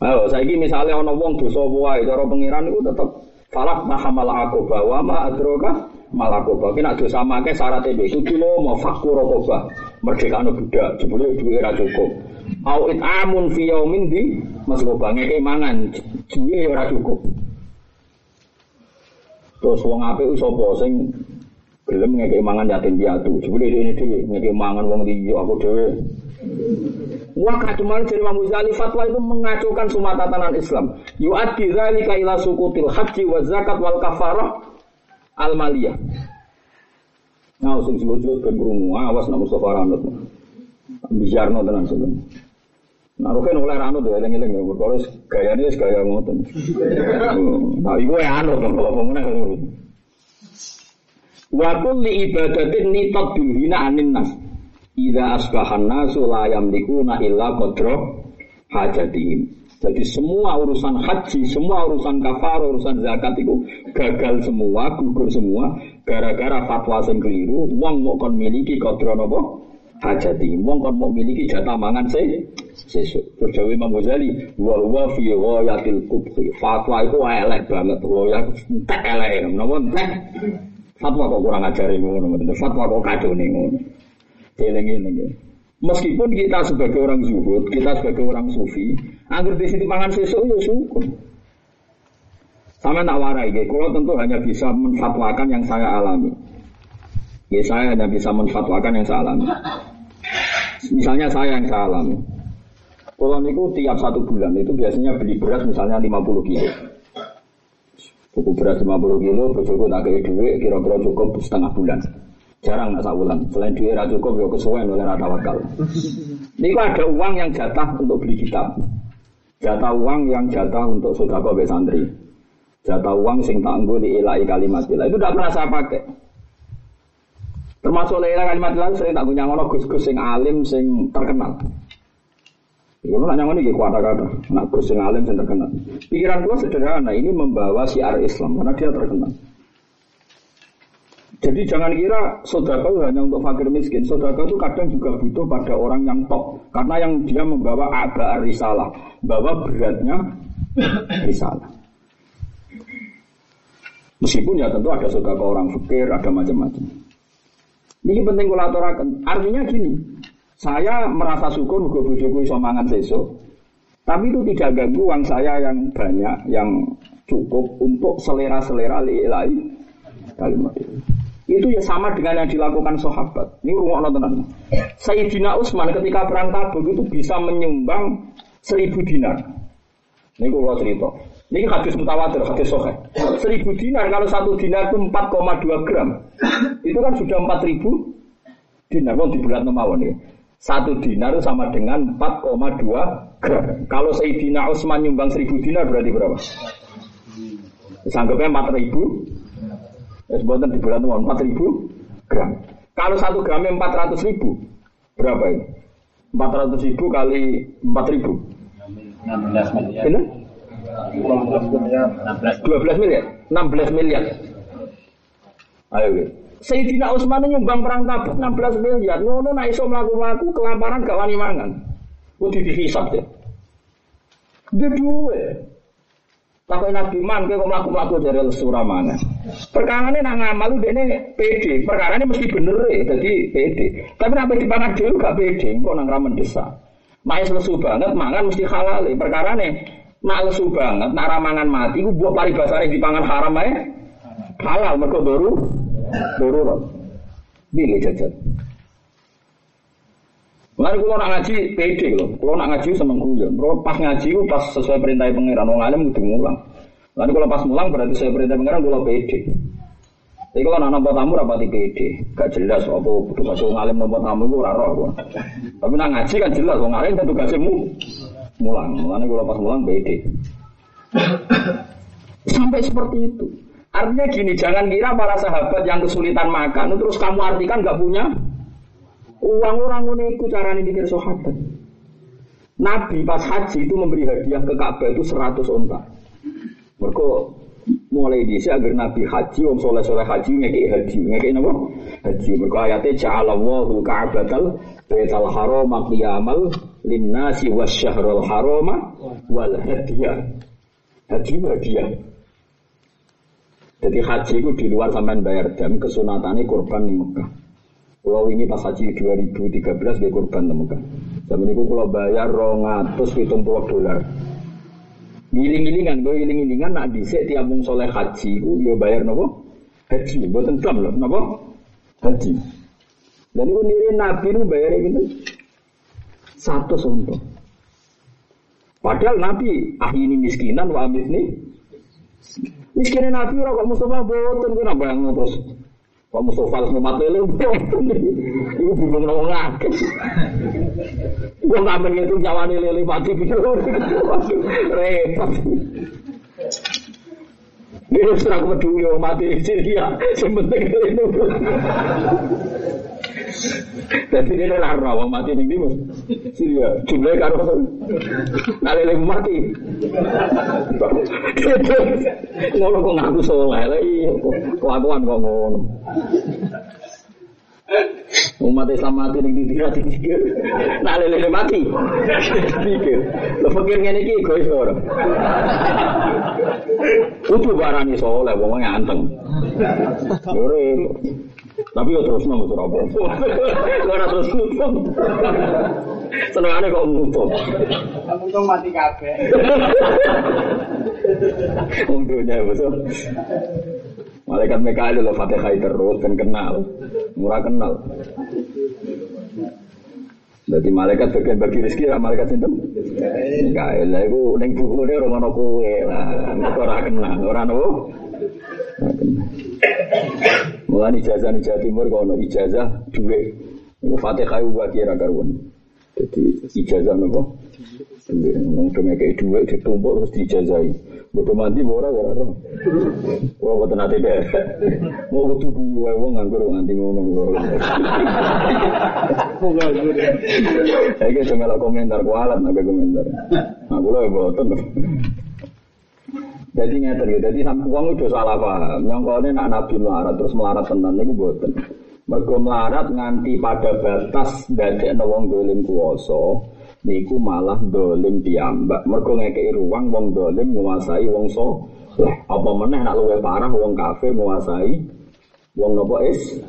Ayo, saiki misalnya ana wong dosa wae cara pangeran iku tetep falak mahamal akoba wa ma adroka malakoba. Kena dosa make syarat itu kudu lo mau fakur rokoba. Merdeka budak, jebule duwe ra cukup. Au amun fi yaumin di masuk ngeke mangan duwe ora cukup. Terus wong apik sapa sing gelem ngeke mangan yatim piatu. Jebule ini dhewe ngeke mangan wong liya aku dhewe. Wah kaduman dari Imam Ghazali fatwa itu mengacaukan semua tatanan Islam. Yu'addi dzalika ila sukutil haji wa zakat wal kafarah al maliyah. Nah, sing sebut-sebut ben krungu awas nak Mustafa Ranut. Bijarno tenan sebenarnya. Nah, Rukin oleh Ranut ya, eling-eling ya, perkara gayane wis gaya ngoten. Nah, iku ya anut kalau ngomongnya. Wa kulli ibadatin nitat bil hina anin nas. Ida asbahan nasu la yamlikuna illa qadra hajatihim. Jadi semua urusan haji, semua urusan kafar, urusan zakat itu gagal semua, gugur semua gara-gara fatwa sing keliru, wong mau kon miliki qadra napa? Hajati. Wong kon mau miliki jatah mangan se sesuk. Terus Dewi Imam Ghazali, wa huwa fi ghayatil kubhi. Fatwa itu elek banget, ya entek elek, napa entek? Fatwa kok kurang ajar ngono, fatwa kok nih ngono. Eling-eling. Meskipun kita sebagai orang zuhud, kita sebagai orang sufi, agar di situ pangan sesuk ya syukur. Sama tak warai, ya. kalau tentu hanya bisa menfatwakan yang saya alami. Ya saya hanya bisa menfatwakan yang saya alami. Misalnya saya yang saya alami. Kalau itu tiap satu bulan itu biasanya beli beras misalnya 50 kilo. Buku beras 50 kilo, bojoku tak kayak duit, kira-kira cukup setengah bulan. Jarang nak sabulan. Selain duit ra cukup ya kesuwen oleh rata wakal. Ini ada uang yang jatah untuk beli kitab. Jatah uang yang jatah untuk sodako santri. Jatah uang sing tangguh di ilai kalimat. Itu tidak pernah saya pakai. Termasuk ilai kalimat ilah sering tak punya ngono gus-gus sing alim sing terkenal. Kalau nak nyangon ini kuat kata, nak gus sing alim sing terkenal. Pikiran gue sederhana, ini membawa siar Islam karena dia terkenal. Jadi jangan kira sodaka hanya untuk fakir miskin. Sodaka itu kadang juga butuh pada orang yang top. Karena yang dia membawa ada risalah. Bawa beratnya risalah. Meskipun ya tentu ada sodaka orang fakir, ada macam-macam. Ini penting kulaturakan. Artinya gini, saya merasa syukur gue bujuku iso mangan sesuk. Tapi itu tidak ganggu uang saya yang banyak, yang cukup untuk selera-selera li'ilai kalimat itu. Itu ya sama dengan yang dilakukan sahabat. Ini rumah tenan. Sayyidina Utsman ketika perang Tabuk itu bisa menyumbang seribu dinar. Ini kalau cerita. Ini hadis mutawatir, hadis sohe. Seribu dinar kalau satu dinar itu 4,2 gram. Itu kan sudah 4000 dinar. Kalau di bulan mawon ya. Satu dinar sama dengan 4,2 gram. Kalau Sayyidina Utsman nyumbang seribu dinar berarti berapa? Sanggupnya 4000 Ya sebutan di bulan uang 4 ribu gram. Kalau satu gramnya 400 ribu, berapa ini? 400 ribu kali 4 ribu. 16 miliar. Ini? 16 12 miliar? 16 miliar. Ayo, gitu. Sayyidina Utsman nyumbang perang Tabuk 16 miliar. Ngono nek iso mlaku-mlaku kelaparan gak wani mangan. Kudu dihisab deh. Dia duwe. Takut Nabi man, kok melaku-melaku dari surah mana? Perkara ini nak ngamal udah ini pede. Perkara ini mesti bener ya, jadi pede. Tapi apa di panah dulu gak pede, kok nang ramen desa. Mak lesu banget, mangan mesti halal. Perkara ini nak lesu banget, nak ramangan mati, gue buat paribasa di pangan haram aja. Halal, mereka baru, baru. Bilih jajan. Lalu kalau nak ngaji pede loh, kalau nak ngaji seneng guyon. Kalau pas ngaji pas sesuai perintah pangeran wong alim kudu mulang. Lalu kalau pas mulang berarti sesuai perintah pangeran kalau pede. Tapi kalau nak nampak tamu rapati pede, gak jelas apa tugas wong alim nampak tamu itu raro. Tapi nak ngaji kan jelas wong alim kan tugasmu mulang. Lalu kalau pas mulang pede. Sampai seperti itu. Artinya gini, jangan kira para sahabat yang kesulitan makan, terus kamu artikan gak punya Uang orang ini iku carane mikir sahabat. Nabi pas haji itu memberi hadiah ke Ka'bah itu 100 onta. Mereka mulai di sini agar Nabi haji, om soleh soleh haji ngekei haji, ngekei apa? Haji. Mereka ayatnya ja'alallahu ka'batal baital haram qiyamal linnasi wasyahrul harama wal hadiah. Haji hadiah. Jadi haji itu di luar sampean bayar dam kesunatannya kurban di Mekah. Kalau ini pas haji 2013 dia kurban di Mekah. Zaman itu kalau bayar 270 dolar. Giling-gilingan, gue giling-gilingan nak dhisik tiap mung soleh haji ku yo bayar nopo? Haji, mboten Islam lho, nopo? Haji. Dan itu niri Nabi itu bayarnya gitu satu sonto. Padahal Nabi ah ini miskinan wa amis nih miskinnya Nabi ora kok Mustafa boten kuwi nambah terus Kamu sofal semua mati lu, ibu bingung nongol lagi. Gue nggak pengen tuh jawab nih lele pagi pikir repot. Dia serak peduli mati sih dia, sebentar lele Jadi dia lara orang mati di Mas. Syria. Jumlahnya karo. Nah lele mati. Ngono kok ngaku soleh lah iya. Kelakuan kok ngono. Umat Islam mati ning ndi ora. Nak lele mati. Dipikir. Lho pikir ngene iki egois ora. Kudu barani soleh wong nganteng. Ore. Tapi yo terus nang apa. Ora terus nutup. Senengane kok nutup. Untung mati kabeh. Wong dunia betul. Malaikat Mikael lho Fatihah terus kan kenal. Murah kenal. Jadi malaikat bagian bagi rezeki lah malaikat sinten? Mikael lah iku ning bukune ora ngono kowe lah. Nek ora kenal, ora nopo? Kenal. Mulane ijazah di Jawa Timur ono ijazah duit. Iku Fatihah iku bagi ra karuan. Jadi ijazah nopo? Wong dene kayak duit ditumpuk terus dijazahi. Bodo mandi ora ora ora. Ora boten ate deh. Mau kudu wae wong nganggur nganti ngono. Saya kira cuma komentar kualat naga komentar. Nah, kula ya boten. Jadi ngeten gitu. Jadi sampai uang udah salah paham. Nyongkone nak nabi melarat terus melarat tenan niku boten. Mergo melarat nganti pada batas dadekno wong dolim kuwasa niku malah dolim piyambak. Mergo ngekeki ruang wong dolim menguasai wong so. Apa meneh nak luwih parah wong kafir menguasai wong nopo is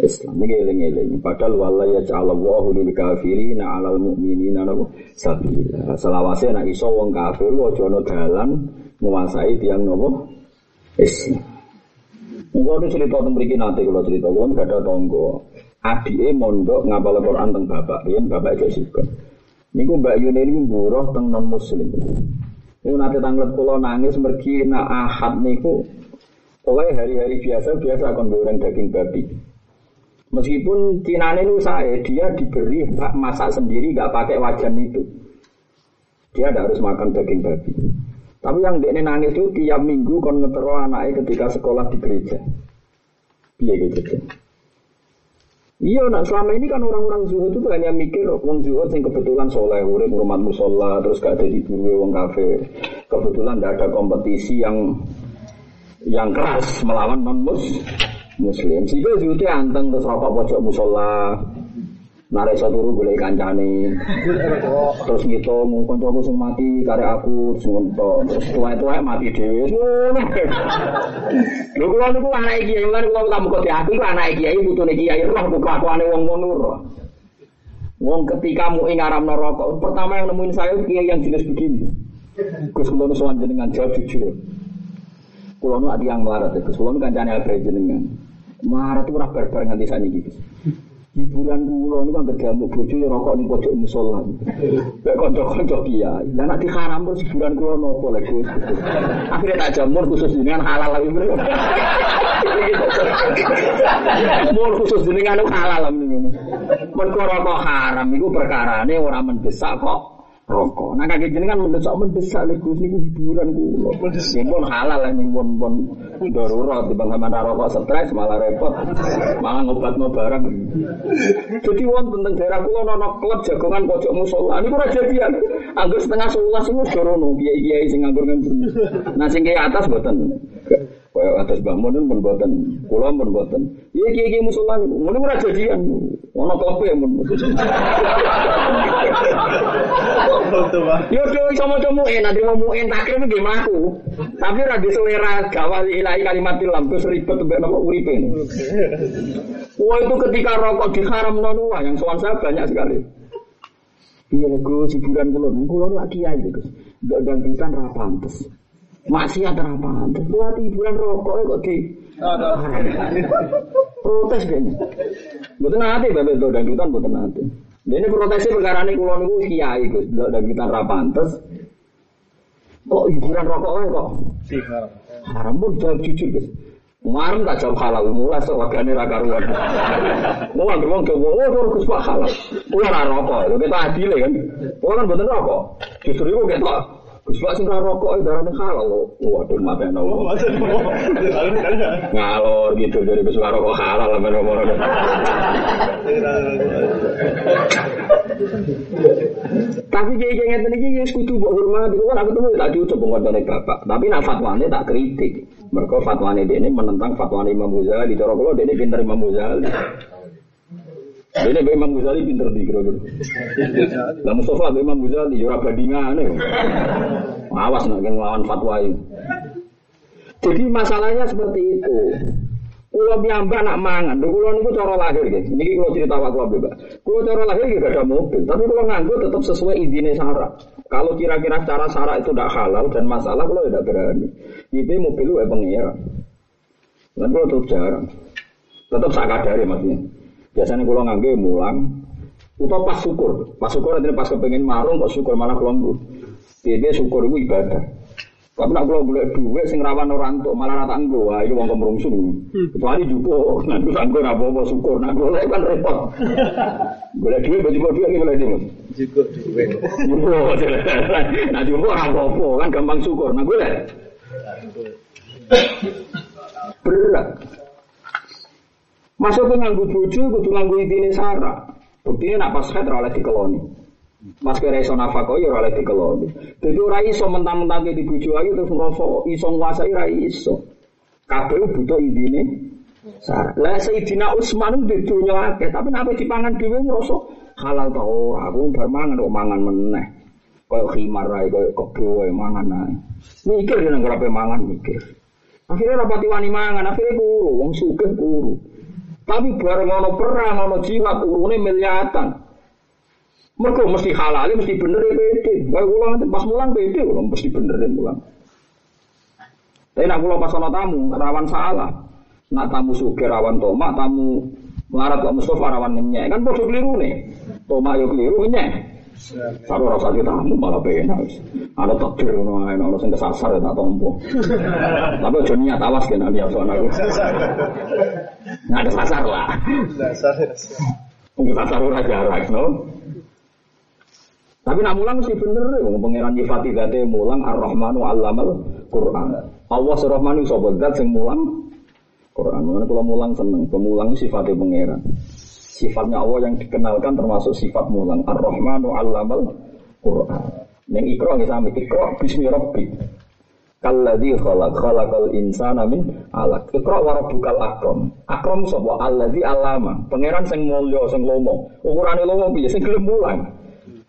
Islam ini eling-eling. Padahal wala ya ja'alallahu lil kafirina 'alal mu'minina napa sabila. Selawase nak iso wong kafir aja ana dalan menguasai tiang nopo Islam. Mungkin ada cerita tentang mriki nanti kalau cerita kalau gak ada tonggo. Adike mondok ngapal Quran tentang bapak, riyen bapak gak suka. Niku Mbak Yuni ini buruh teng non muslim. Niku nanti tanglet pulau nangis mergi na ahad niku. Pokoknya hari-hari biasa biasa akan goreng daging babi. Meskipun cinane itu saya, dia diberi hak masak sendiri, gak pakai wajan itu. Dia tidak harus makan daging babi. Tapi yang dia nangis itu tiap minggu kon ngetero anaknya ketika sekolah di gereja. Iya gitu. Iya, nah selama ini kan orang-orang zuhud itu hanya mikir wong zuhud yang kebetulan soleh, urip rumah musola, terus gak ada di wong kafe. Kebetulan tidak ada kompetisi yang yang keras melawan non muslim. Sehingga zuhudnya anteng terus rokok pojok musola, narik satu turu boleh kancane. Terus ngitung kancaku sing mati karek aku terus ngontok. Terus tuwa-tuwa mati dhewe. Lho kula niku anak kiai. Lan kula tamu kok aku ku anak kiai putune kiai roh kelakuane wong ngono Wong ketika mau ngaram rokok, pertama yang nemuin saya kiai yang jenis begini. Gus kula nu sowan jenengan jawab jujur. Kula nu ati yang melarat, Gus kula nu kancane jenengan. Melarat itu ora barbar nganti saniki, Gus hiburan kula niku kan gedamuk bojo ya rokok ning pojok musala. Nek kanca-kanca kiai. Lah nek diharam terus hiburan kula nopo Gus. Akhire tak jamur khusus dengan halal lagi. Mul khusus dengan halal niku. Mergo rokok haram iku perkarane ora mendesak kok rokok. Nah kakek jenengan mendesak mendesak lek Gus niku hiburan kula. Ya pun halal lah pun pun darurat di bangsa mana rokok stres malah repot. Malah ngobatno barang. Jadi wong tentang daerah kula ana klub jagongan pojok musola. Niku ora jadian. Anggur setengah sebelas iku dorono kiai-kiai sing nganggur nganggur. Nah sing kiai atas mboten. Kaya atas Mbah Mun pun mboten. Kula pun mboten. Iya kiai-kiai musola niku. Ngono ora jadian. Ono klub ya mun. Yo do iso maca muin, nanti mau muin takrim nggih mlaku. Tapi ora di selera gawal ilahi kalimat lam terus ribet mbek napa uripe. Wah itu ketika rokok diharam wah yang soal saya banyak sekali. Iya Gus, hiburan kula nu lagi aja Gus. Enggak dangdutan ra pantes. Masih ada pantes. Buat hiburan rokok kok di protes kayaknya. Betul nanti bapak itu dangdutan betul nanti. Ini protesnya perkara ini kulon itu kiai Gus, enggak dangdutan ra pantes. Kok hiburan rokok ae kok? Haram pun jawab jujur Gus. Kemarin tak jawab halal, mulai sewagane ra karuan. Mau ngambil wong ke wong, oh Gus Pak halal. Ora rokok, lho kita adil kan. Oh kan bener rokok. Justru itu kita Sing ra rokok itu darane halal. Waduh mate ana wong. Ngalor gitu dari Pak rokok halal lah men-men. Tapi kayak kayak ngeten iki wis kudu mbok hormati. Kok aku ketemu tak diucap ngotone bapak. Tapi nak fatwane tak kritik. Mereka fatwane ini menentang fatwane Imam Ghazali. Cara kula ini pinter Imam Ghazali. Ini Mbak Imam Ghazali pinter di kira-kira. Lah Mustafa Mbak Imam Ghazali ya ora bandingane. Awas nak ngelawan fatwa ini. Jadi masalahnya seperti itu. Kulo piyambak nak mangan, lho kulo niku cara lahir nggih. Niki kulo cerita awak kulo Mbak. Kulo cara lahir gak ada mobil, tapi kulo nganggo tetap sesuai izine syarat. Kalau kira-kira cara syarat itu tidak halal dan masalah kulo tidak berani. Itu mobil lu pengira. Dan kulo tetap jarang. Tetap sakadari maksudnya. Biasanya kulo nganggo mulang Utau pas syukur, pas syukur nanti pas kepengen marung kok syukur malah kulo Dia syukur itu ibadah. Tapi nak kalau boleh duit sing rawan orang tuh malah rata anggo, wah itu wong kemerungsung. Kecuali jupo, nak tuh anggo apa apa syukur, nak boleh kan repot. Boleh duit, baju baju ini boleh duit. Juga duit. Nah jupo apa apa kan gampang syukur, nak boleh. Berat. Masuk ke nganggu bojo, kudu nganggu intine sarah. Buktinya nak pas head oleh dikeloni. Mas kira iso nafkah ya ora oleh dikeloni. Ora iso mentang-mentang di bojo ayu terus ngrasa iso nguasai ora iso. Kabeh butuh intine sarah. Lah Sayyidina Utsman di dunya akeh, tapi nek dipangan dhewe ngrasa halal ta ora. Aku bar mangan kok mangan meneh. Kayak khimar ae, kayak kebo mangan ae. Mikir nang ora mangan mikir. Akhirnya rapati wani mangan, akhirnya kuru, wong sugih kuru. Tapi bareng ono perang, ono jihad, urune miliatan. Mereka mesti halal, mesti bener ya pede. Kayak ulang pas mulang pede, ulang mesti bener ya mulang. Tapi nak pulau pas ono tamu, rawan salah. Nak tamu suge rawan tomak, tamu melarat kok Mustafa rawan. Kan bodoh keliru nih. Tomak yo keliru ngenyek. Saru rasa kita tamu malah pengen Ada takdir ngono ae, ono sing kesasar ya tak tompo. Tapi aja niat awas kena lihat soal aku. Ada sasar lah. Dasar. Mungkin sasar ora jarak, no. Tapi nak mulang mesti bener ya, pangeran nyifati zate mulang Ar-Rahmanu 'allamal Qur'an. Allah Ar-Rahmanu sapa zat sing mulang Quran. Mana kalau mulang seneng, pemulang sifatnya pangeran. Sifatnya Allah yang dikenalkan termasuk sifat mulang. Ar-Rahmanu 'allamal Qur'an. Yang ikra nggih sami ikra bismi rabbik. Kalladzi khalaq khalaqal insana min 'alaq. Ikra wa rabbukal akram. Akram sapa? Alladzi 'allama. Pangeran sing mulya, sing lomo. Ukurane lomo piye? Sing gelem mulang.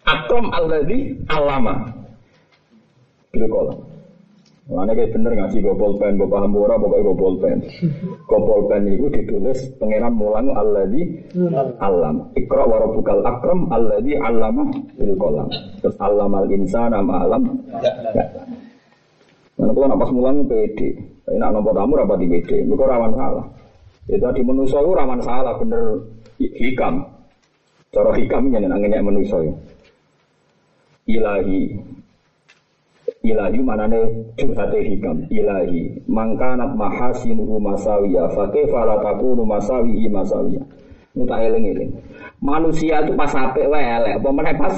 Akram alladzi 'allama. Gitu kok. Mana kayak bener ngaji gue pulpen, gue paham ora pokoknya gue pulpen. Gue pulpen itu ditulis pangeran mulang alladzi alam. Ikra wa rabbukal akram alladzi allama bil qalam. Terus allamal insana ma alam. Ya. Mana kalau napas mulang pede. Tapi nak nomor tamu rapat di pede. Mereka rawan salah. Itu di manusia itu rawan salah bener hikam. Cara hikam ini nangennya manusia. Ilahi ilahi manane curhate hikam. Ilahi mangkanat mahasinuhu masawiya fakih fala takunu masawihi masawiya. Ini tak eling eling manusia itu pas apik wae elek apa meneh pas?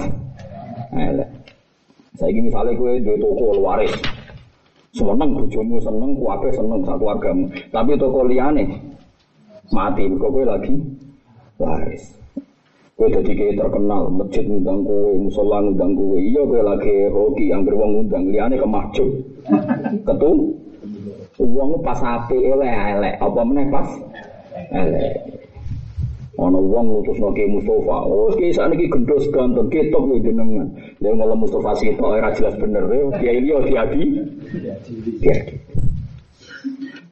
Elek. Saya ini misalnya gue di toko waris, seneng bujumu seneng, kuape seneng satu agama. Tapi toko liane mati, kok gue lagi waris. Gue jadi kayak terkenal, masjid ngundang gue, musola ngundang gue. Iya gue lagi hoki, yang beruang ngundang, liane ke masjid. Ketu, uang pas api elek elek, apa meneh pas elek. Ana wong ngutusno Ki Mustofa. Oh, ki sakniki gendho ganteng ketok yo jenengan. Dia malah Mustofa sitok ora jelas bener. Kiai liya diadi. Diadi.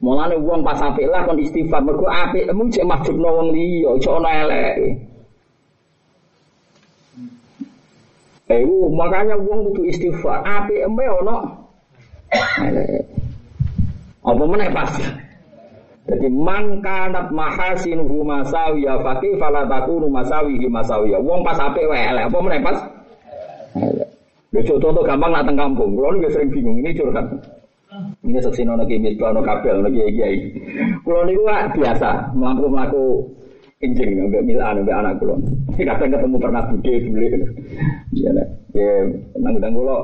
Mulane wong pas apik lah kon istighfar mergo apik mung cek majubno wong liya, aja ana eleke. Eh, makanya wong kudu istighfar. Apik embe eleke. Apa meneh pas? Jadi man kanat mahasinuhu masawiya fakih fala takunu masawihi masawiya. Wong pas apik wae apa meneh pas? Lho contoh gampang nak teng kampung. Kulo niku sering bingung ini curhat. Ini seksi nono kimis, nono kabel, nono kiai kiai. Kulo niku biasa melaku injing ngambil milan ngambil anak kulo. Kadang ketemu pernah bude bule. Ya, ya, nang nang kulo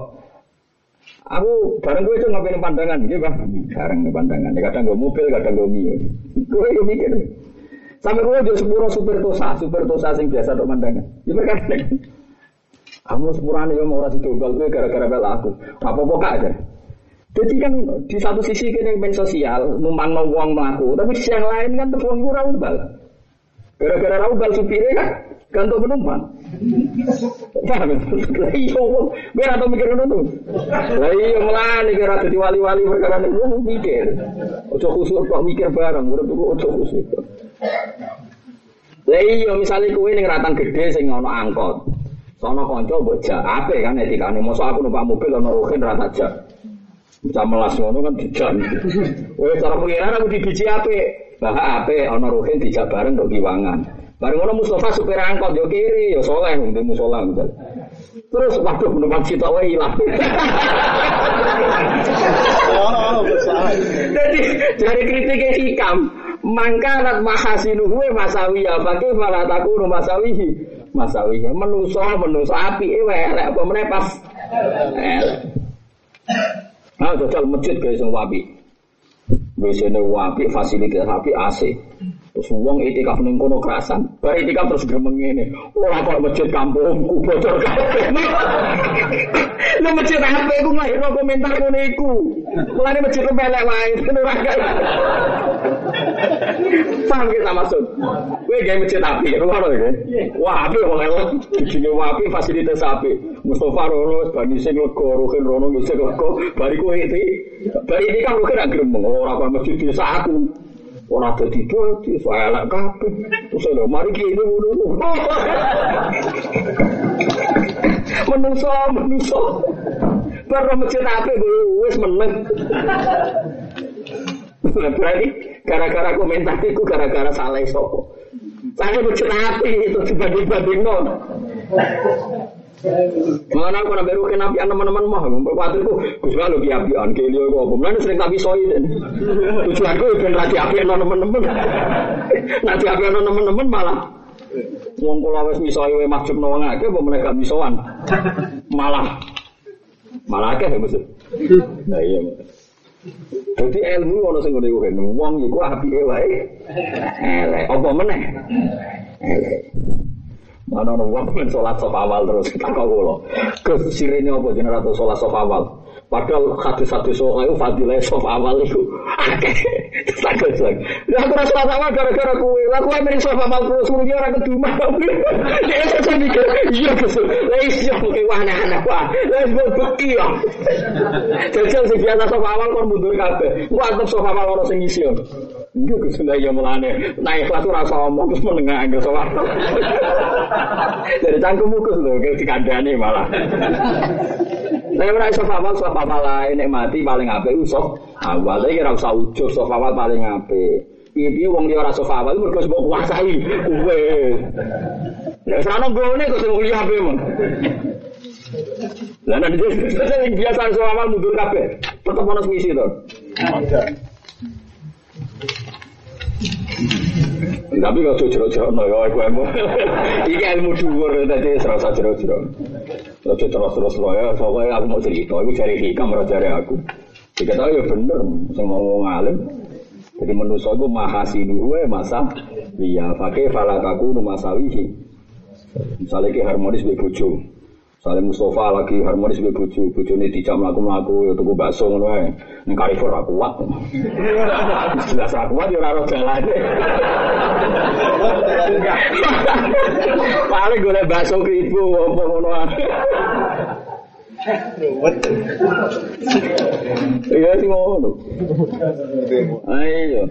Aku bareng gue itu ngapain pandangan, gitu bang. Bareng pandangan. Ya, kadang gue mobil, kadang gue mio. Gue itu mikir. Sampai gue jadi sepuro super tosa, super tosa sing biasa untuk pandangan. Ya mereka Kamu sepurane ya mau rasi dobal gue gara-gara bel aku. Apa-apa kak aja. Jadi kan di satu sisi kini main sosial, numpang uang melaku, tapi di sisi yang lain kan tuh uang kurang bal. Gara-gara raubal supirnya kan gantung penumpang. Paham? Lah iya wong, gue ora mikir ngono tuh. Lah iya melani kira dadi wali-wali perkara niku mikir. Ojo khusuk kok mikir bareng, urip tuku ojo khusuk. Lah iya misale kowe ning ratan gede sing ono angkot. Sono kanca mbok jak apik kan etikane. Mosok aku numpak mobil ono rohin rata jak. Bisa melas ngono kan dijan. Wes cara pengiran aku dibiji apik. Lah apik ono rohin dijak bareng kiwangan. Bareng ngono Mustafa supir angkot yo kiri yo soleh untuk musola misal. Terus waduh penumpang kita wae ilang. Jadi dari kritiknya hikam, mangkanat mahasinuhu masawiya bagi malah takunu masawihi masawiya menuso menuso api ewe elek apa pas elek. Nah, jajal masjid guys yang wapi. Biasanya wapi fasilitas wapi AC. Terus uang itikaf ning kono kerasan. Bar itikaf terus gremeng ngene. Ora kok masjid kampungku bocor kabeh. Lu masjid apa iku nglahirno komentar ngono iku. Mulane masjid pelek wae ora kaya. Paham kita maksud? Kowe gawe masjid api, rumah ya. Wah, api kok lewat. Dijine api fasilitas api. Mustafa rono bani sing rohin rono sing lega. Bariku iki. Bari ini kan lu kira gremeng ora kok masjid desa aku. Ora dadi dadi, saya elek kabeh. Terus lho, mari ki ini ngono. Menungso, menungso. Baru masjid apik wis meneng. Berarti gara-gara komentar itu gara-gara salah sopo. Saya masjid apik itu dibanding-banding. Mana aku nak beru kena apian teman-teman mah, berkuatirku, gus kalau di apian, kelio kok, kemudian sering tapi soi dan tujuanku ben lagi apian teman-teman, nanti apian teman-teman malah Wong kula wis misoi wae mahjub nawang akeh apa meneh gak misoan. Malah malah akeh ya maksud. Nah iya. Jadi ilmu ono sing ngene kan wong iku apike wae. Elek apa meneh? Elek. Mana ono wong men salat sop awal terus tak kula. Gus sirene apa jenenge ratu salat sop awal. Padahal hadis-hadis soal itu fadilah sop awal itu. Sakit lagi. Ya aku rasa awal gara-gara kue. Lah kue mending sop awal terus mungkin orang kedua. Dia saya mikir, iya Gus. Lah iya mungkin wah anak-anak wah. Lah gue beki ya. Jajal sing biasa sop awal kon mundur kabeh. Gua antep sop awal orang sing ngisi. Enggak lah ya mulane. Nah ikhlas ora rasa omong terus menengah sop awal. Dari cangkemmu Gus lho dikandani malah. Saya ora iso awal sop awal lain nek mati paling apik usop awal. Iki ora usah ujug sop awal paling apik. Piye-piye wong liya ora sop awal mergo mbok kuasai kowe. Nek sana gone kok sing kuliah apik mong. Lah nek biasa sop awal mundur kabeh. Tetep ono misi to. Tapi kalau jero-jero no ya, aku ilmu. Iki ilmu dhuwur dadi serasa jero-jero. Ojo terus-terus lo ya, soalnya aku mau cerita, aku cari hikam, ora cari aku. Jika tahu ya bener, mau ngomong alim. Jadi manusia itu mahasi dua masa, iya, pakai falakaku rumah sawihi. Misalnya ki harmonis be. Misalnya Mustafa lagi harmonis be bojo, bojo ini tidak melaku melaku, ya tuku bakso ngono ae. Ning Carrefour aku kuat. Jelas aku kuat ya ora jalan. Paling golek bakso kribo apa ngono. Iya sih ngono. Ayo.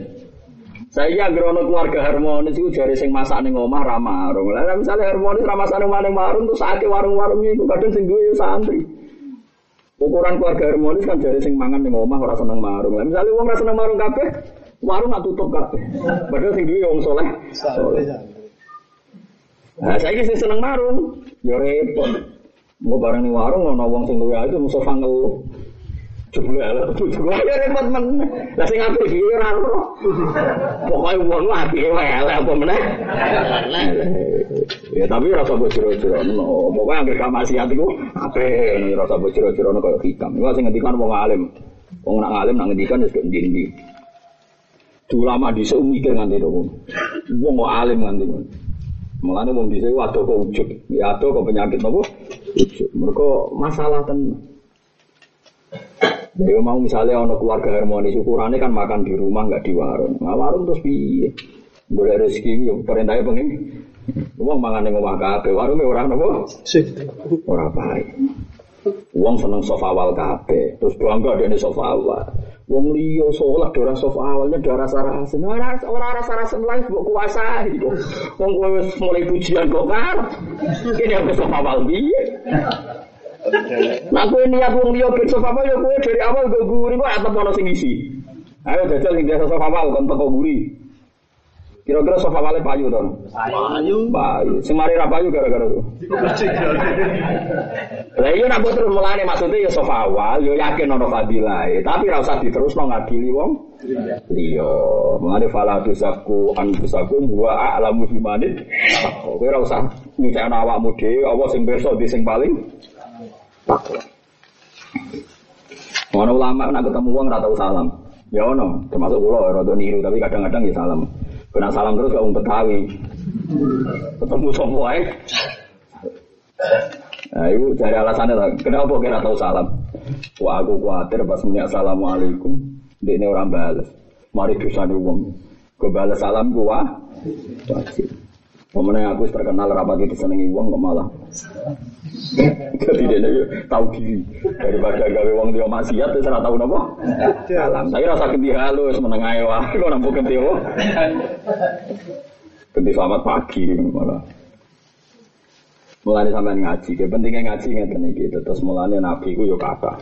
Saya kira ono keluarga harmonis itu jari sing masak ning omah ra marung. Lah misalnya harmonis ra masak ning maning marung terus sakit warung-warung iku kadang sing duwe santri. Ukuran keluarga harmonis kan jari sing mangan ning omah ora seneng marung. Lah misalnya wong ora seneng marung kabeh, warung gak tutup kabeh. Padahal sing duwe wong soleh. Nah, saya sing seneng marung, ya repot. Mau bareng ning warung ono wong sing luwe itu musuh ngeluh. Jebule ala bojoku ya repot men. Lah sing apik iki ora ora. Pokoke wong apike ala apa meneh. Ya tapi rasa bojero-jero no. Pokoke anggere gak maksiat iku apik rasa bojero-jero no kaya hikam. Iku sing ngendikan wong alim. Wong nak alim nak ngendikan wis ndi-ndi. Ulama dhisik mikir nganti ngono. Wong kok alim nganti ngono. Mulane wong dhisik waduh kok ujug. Ya adoh kok penyakit napa? Ujug. Mergo masalah tenan. Ya mau misalnya ono keluarga harmonis ukurannya kan makan di rumah nggak di warung. Nah warung terus piye? Boleh rezeki yo perintahnya pengen. Uang mangan yang ngomong kafe warungnya orang nopo? Orang baik. Uang seneng sofa awal kafe, terus bangga dia sofa awal. Wong liya sholat dora sofa awalnya dora sarasen. Ora ora rasa lain kuasai kok. Wong kowe wis mulai pujian kok kan. Ini aku sofa awal piye? Nah kowe niat wong liya ben sofa ya kowe dari awal go guri kok atep ono sing isi. Ayo jajal sing biasa sofa awal kon teko guri. Kira-kira sofa awalnya payu to? Payu. Payu. Sing mari ra payu gara-gara itu. Lah iya nak terus mulane maksudnya ya sofa awal, yo yakin ono fadilah, tapi ra usah diterusno ngadili wong. Iya, mulane fala tusaku an tusaku wa a'lamu bimanit. Kowe ra usah nyucakno awakmu dhewe, apa sing pirsa di sing paling takwa. Ono ulama nak ketemu wong ra tau salam. Ya ono, termasuk kula rada niru tapi kadang-kadang ya salam. Kena salam terus gak Betawi. Ketemu sapa wae. Nah, itu cari alasannya lah. Kenapa kira tahu salam? Wah, aku khawatir pas muni assalamualaikum, dia ini orang balas. Mari dosa nih wong. Gue balas salam gua wajib. Pemenang aku terkenal rapat itu senengi wong kok malah. Jadi dia tahu diri daripada gawe wong dia maksiat terus ora tahu napa. Salam. Saya rasa ganti halus meneng ae wae kok nampu ganti apa. Ganti selamat pagi malah. Mulane sampean ngaji, ke pentingnya ngaji ngeten iki. Terus mulane nabi ku yo kata.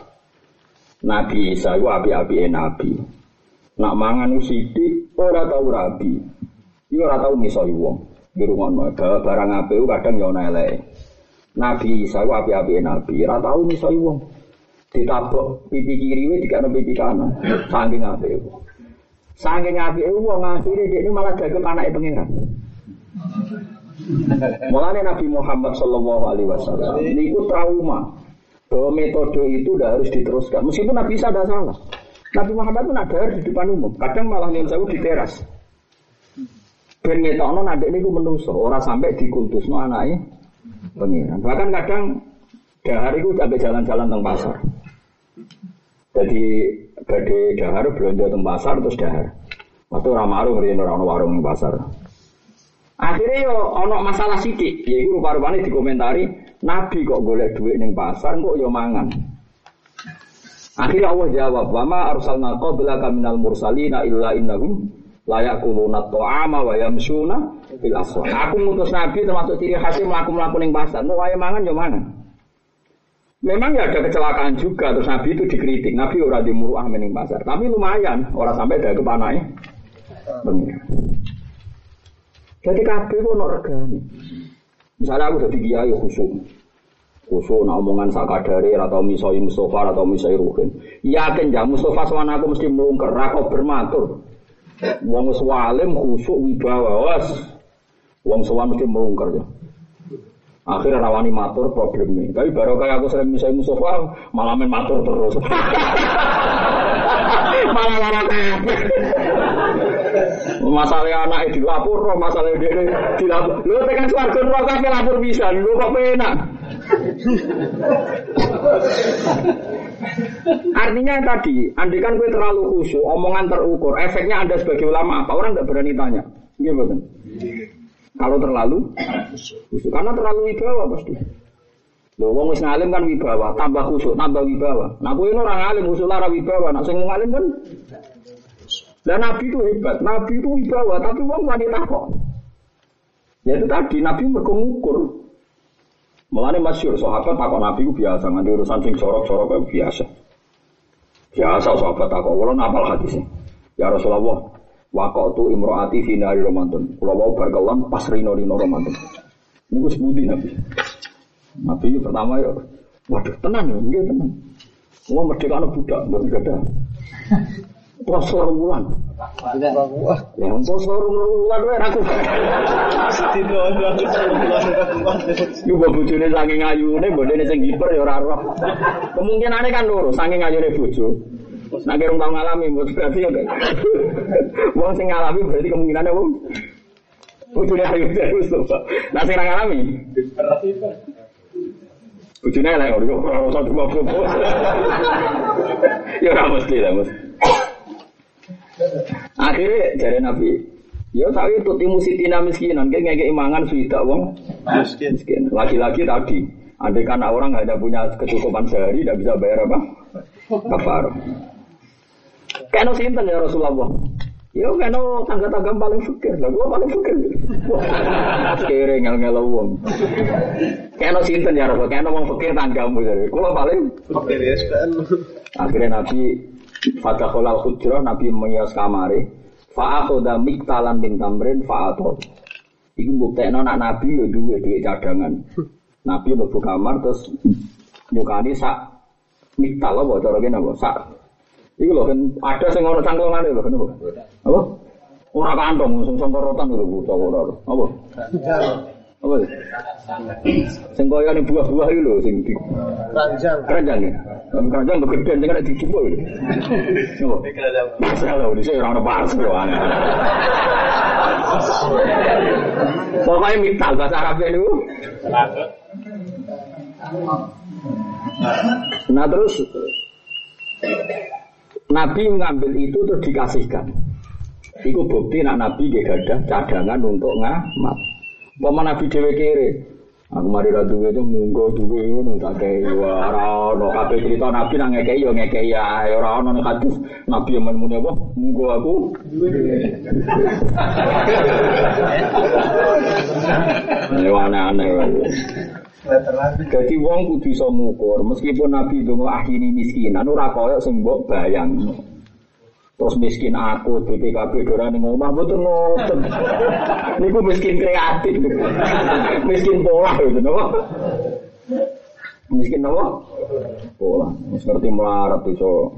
Nabi Isa iku api-apike nabi. Nak mangan sithik ora tau rabi. Yo ora tau misoi wong. Di rumah barang api kadang yo ana. Nabi Isa ku api-apike nabi, ora tau misoi wong. Ditabok pipi kiri wis dikano pipi kanan. Saking apike. Saking apike wong akhire dia malah dagem anake pangeran. Mulanya Nabi Muhammad Shallallahu Alaihi Wasallam ini trauma bahwa metode itu udah harus diteruskan. Meskipun Nabi Isa ada salah. Nabi Muhammad pun ada di depan umum. Kadang malah yang saya di teras. Ben ngetokno ini ku menungso. Orang sampai dikultus no anaknya pengiran. Bahkan kadang dahar itu sampai jalan-jalan teng pasar. Jadi badai dahar belanja teng pasar terus dahar. Waktu ramaru ngeriin orang warung di pasar. Akhirnya yo ono masalah sidik, yaitu rupa-rupanya dikomentari Nabi kok golek duit ning pasar kok yo mangan. Akhirnya Allah jawab, "Wa ma arsalna qablaka minal mursalina illa innahum la yaquluna ta'ama wa yamshuna fil aswaq." Aku ngutus Nabi termasuk ciri khasnya mlaku-mlaku ning pasar, mau wae mangan yo mangan. Memang ya ada kecelakaan juga terus Nabi itu dikritik. Nabi ora dimuruah ning pasar, tapi lumayan orang sampai ada kepanai. Benar. Jadi kabeh ku ono regane. Misalnya aku dadi kiai khusuk. Khusuk nak omongan sakadare atau misoi Mustafa atau misoi Ruhin. Yakin ya Mustafa sawan aku mesti mlungker ra bermatur. Wong wis walim khusuk wibawa was. Wong sawan mesti mlungker ya. Akhirnya rawani matur problemnya. Tapi baru kayak aku sering misalnya Mustafa malah main matur terus. malah malah Masalah anak dilapor, masalah dia dilapor. Lu tekan suarga neraka lapor bisa, lu kok penak. Artinya tadi, andikan gue terlalu khusyuk, omongan terukur, efeknya anda sebagai ulama apa? Orang nggak berani tanya. Gimana? Kalau terlalu khusyuk, karena terlalu wibawa pasti. Loh, wong wis ngalim kan wibawa, tambah khusyuk, tambah wibawa. Nah, kowe orang ngalim khusyuk lara wibawa, nak sing ngalim kan dan Nabi itu hebat, Nabi itu wibawa, tapi wong wanita kok. Ya itu tadi, Nabi mergo. Mulane masyhur sahabat takut Nabi itu biasa, nganti urusan sing sorok-sorok itu biasa. Biasa sahabat takut, wala napal hadisnya. Ya Rasulullah, waktu tu imroati fi nari Ramadan. Kula wau berkelan pas rino-rino Ramadan. Gue sebutin Nabi. Nabi pertama ya, waduh tenang ya, enggak tenang. Wah merdeka budak, enggak ada. Poso bulan. Ya poso bulan wae aku. Yo bojone saking ayune, bojone sing hiper ya ora roh. Kemungkinane kan loro, saking ayune bojo. Nek rong tau ngalami berarti ya. Wong sing ngalami berarti kemungkinane wong bojone ayu terus. Nah sing ngalami. Bojone lek ora ora usah cuma Ya ora mesti lah, Mas. Akhirnya dari Nabi, ya tapi itu timu sitina miskinan, kayak ngeke imangan sudah wong miskin. Laki-laki tadi, andai kan orang ada punya kecukupan sehari, tidak bisa bayar apa? Kafar. Kena sinten ya Rasulullah. Ya kena tangga-tangga paling fikir, lah gua paling fikir. Kere ngel-ngel wong. Kena sinten ya Rasul, kena wong fikir tanggamu jadi. Kula paling Fakir ya. Akhirnya Nabi Fatahulal hujrah Nabi mengias kamare Fa'akhoda miktalan bin tamrin fa'atol Iku buktekno nak Nabi yo duwe duwe cadangan Nabi mlebu kamar terus nyukani sak miktal apa cara kene apa sak Iku lho kan ada sing ono cangklongane lho kenapa? Apa? Ora kantong sing sangkorotan lho buta ora. Apa? Apa? Sing koyo ning buah-buah iki lho sing di Ranjang. keranjang ya. Keranjang kok gede sing ada dijupuk lho. Apa? Masalah lho dhisik ora ono pas lho. Pokoknya miktal bahasa Arab itu. Nah terus Nabi mengambil itu terus dikasihkan. Iku bukti nak Nabi gak ada cadangan untuk ngamat. Pama Nabi dewe kere. Aku mari ra duwe itu munggo duwe ngono tak kei wah ora ono kabeh cerita Nabi nang ngekei yo ngekei ae ora ono nek hadis Nabi yang muni apa munggo aku Ya aneh-aneh. Jadi wong kudu iso ngukur, meskipun Nabi donga akhiri miskinan ora kaya sing mbok bayang. Terus miskin aku, BPKB dora ning omah mboten ngoten. Niku miskin kreatif. miskin pola gitu napa? Miskin napa? Pola. Wis ngerti melarat iso.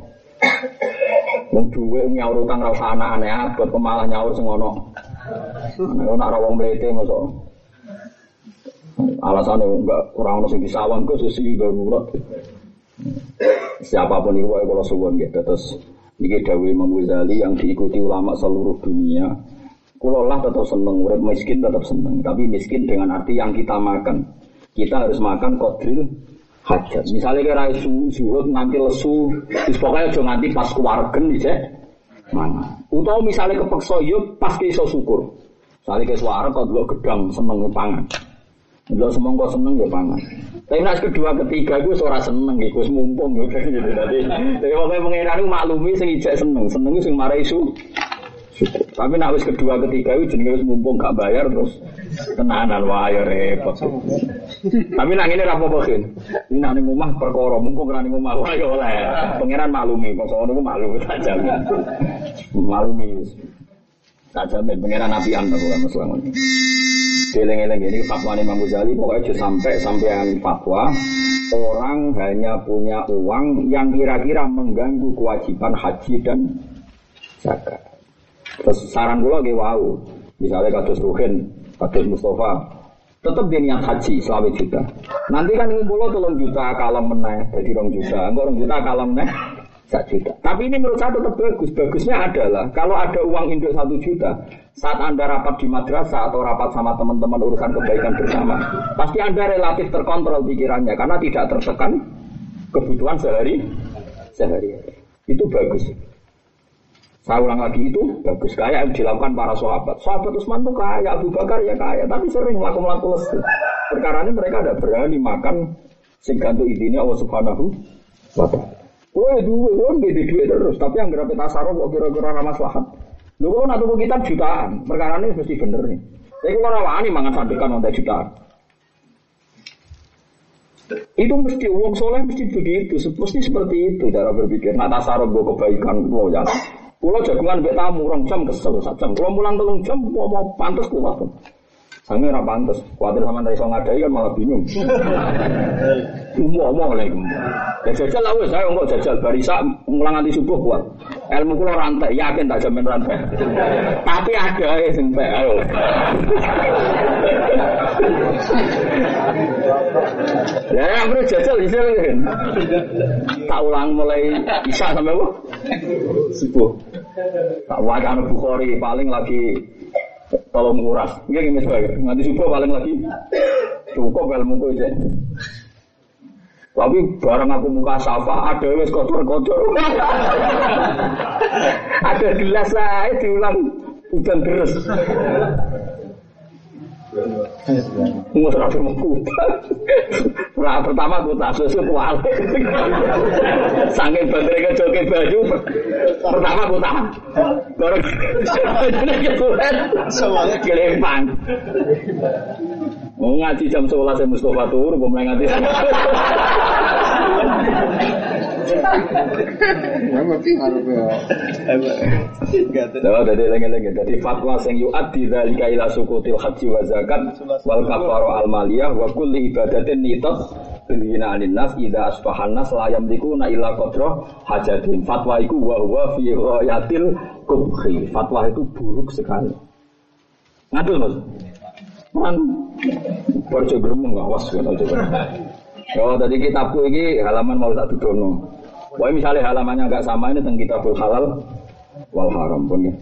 Wong duwe nyaur utang ra usah aneh abot malah nyaur sing ono. Ana ora wong mlete mosok. Alasannya enggak kurang ono sing disawang ke sisi darurat. Siapa pun itu kalau suwun gitu terus ini Dawi Imam Ghazali yang diikuti ulama seluruh dunia. Kalau lah tetap seneng, urip miskin tetap seneng. Tapi miskin dengan arti yang kita makan. Kita harus makan kodril hajat. Misalnya kira isu zuhud nanti lesu, terus pokoknya aja nganti pas keluargen nih mana. Utau misalnya kepeksa yuk pas ke iso syukur. Misalnya ke suara dulu gedang seneng pangan. Dulu semongko seneng ya pangan. Tapi nas kedua ketiga gue suara seneng gitu, gue mumpung gitu. Jadi jadi pokoknya pengiran maklumi sing ijek seneng, seneng itu sing marai isu. Tapi nak wis kedua ketiga itu jenenge wis mumpung gak bayar terus tenanan wah ya repot. Tapi nak ini rapo bakin. Ini nak ning omah perkara mumpung kena ning omah wah ya oleh. Pangeran maklumi, pokoke niku maklumi tak jamin. Maklumi. Tak jamin pangeran api anta kok masalah ngono. Geleng-geleng ini fatwa Imam Ghazali pokoknya sampai sampai fatwa orang hanya punya uang yang kira-kira mengganggu kewajiban haji dan zakat. Terus saran gue lagi wow, misalnya kados Ruhin, kados Mustafa, tetap dia niat haji selama juta. Nanti kan ngumpul tolong juta kalong meneh, jadi rong juta. Enggak rong juta kalong meneh satu juta. Tapi ini menurut saya tetap bagus. Bagusnya adalah kalau ada uang induk satu juta, saat anda rapat di madrasah atau rapat sama teman-teman urusan kebaikan bersama, pasti anda relatif terkontrol pikirannya karena tidak tertekan kebutuhan sehari sehari. Itu bagus. Saya ulang lagi itu bagus kayak yang dilakukan para sahabat. Sahabat Utsman tuh kaya, Abu Bakar ya kaya, tapi sering melakukan lesu. Perkara ini mereka ada berani makan sing gantung idine Allah Subhanahu wa taala. Kowe duwe wong gede duit terus, tapi yang grape tasaruf kok kira-kira ora maslahat. Lho kok nak tuku kitab jutaan, perkara ini mesti bener nih. Saya kalau ora wani mangan sadekan untuk jutaan. Itu mesti uang soleh mesti begitu, mesti seperti itu cara berpikir. Nak tasaruf gue kebaikan ya. Kulo jagungan mbek tamu orang jam kesel sak jam. Kulo mulang telung jam mau mau pantes kulo. Sange ora pantes. Kuwatir sampean ra iso ngadai kan malah bingung. Umum-umum oleh Ya jajal lah saya kok jajal barisa mulang nanti subuh kuat. Ilmu kula rantai, yakin tak jamin rantai. Tapi ada ya pek ayo. Ya yang perlu jajal bisa kan. Tak ulang mulai isya sampai apa? Subuh. Tak wajah Bukhari paling lagi tolong nguras. Nggih nggih nganti subuh paling lagi cukup ilmu ku aja. Tapi barang aku muka safa ada wes kotor-kotor. ada gelas lah diulang hujan deras. Nggak terlalu mengkuta. Nah, pertama kuta susu kuali. Sangking bandar ke baju. Pertama kuta. Baru jadi ketuhan. Semuanya kelempang. Mau ngaji jam 11 saya Mustafa tur, mau mulai ngaji. Nah, jadi lagi-lagi. Jadi fatwa sing yu'addi dzalika ila sukutil haji wa zakat wal kafaru al maliyah wa kulli ibadatin nitat Bina anin nas idza asbahan nas la yamlikuna illa qadra hajatin. Fatwa itu wa huwa fi ghayatil kubhi. Fatwa itu buruk sekali. Ngadul Mas. Man Barjo gremeng awas kata coba. Oh, tadi kitabku ini halaman mau tak dudono. Wah, misalnya halamannya agak sama ini tentang kitabul halal wal haram pun ya.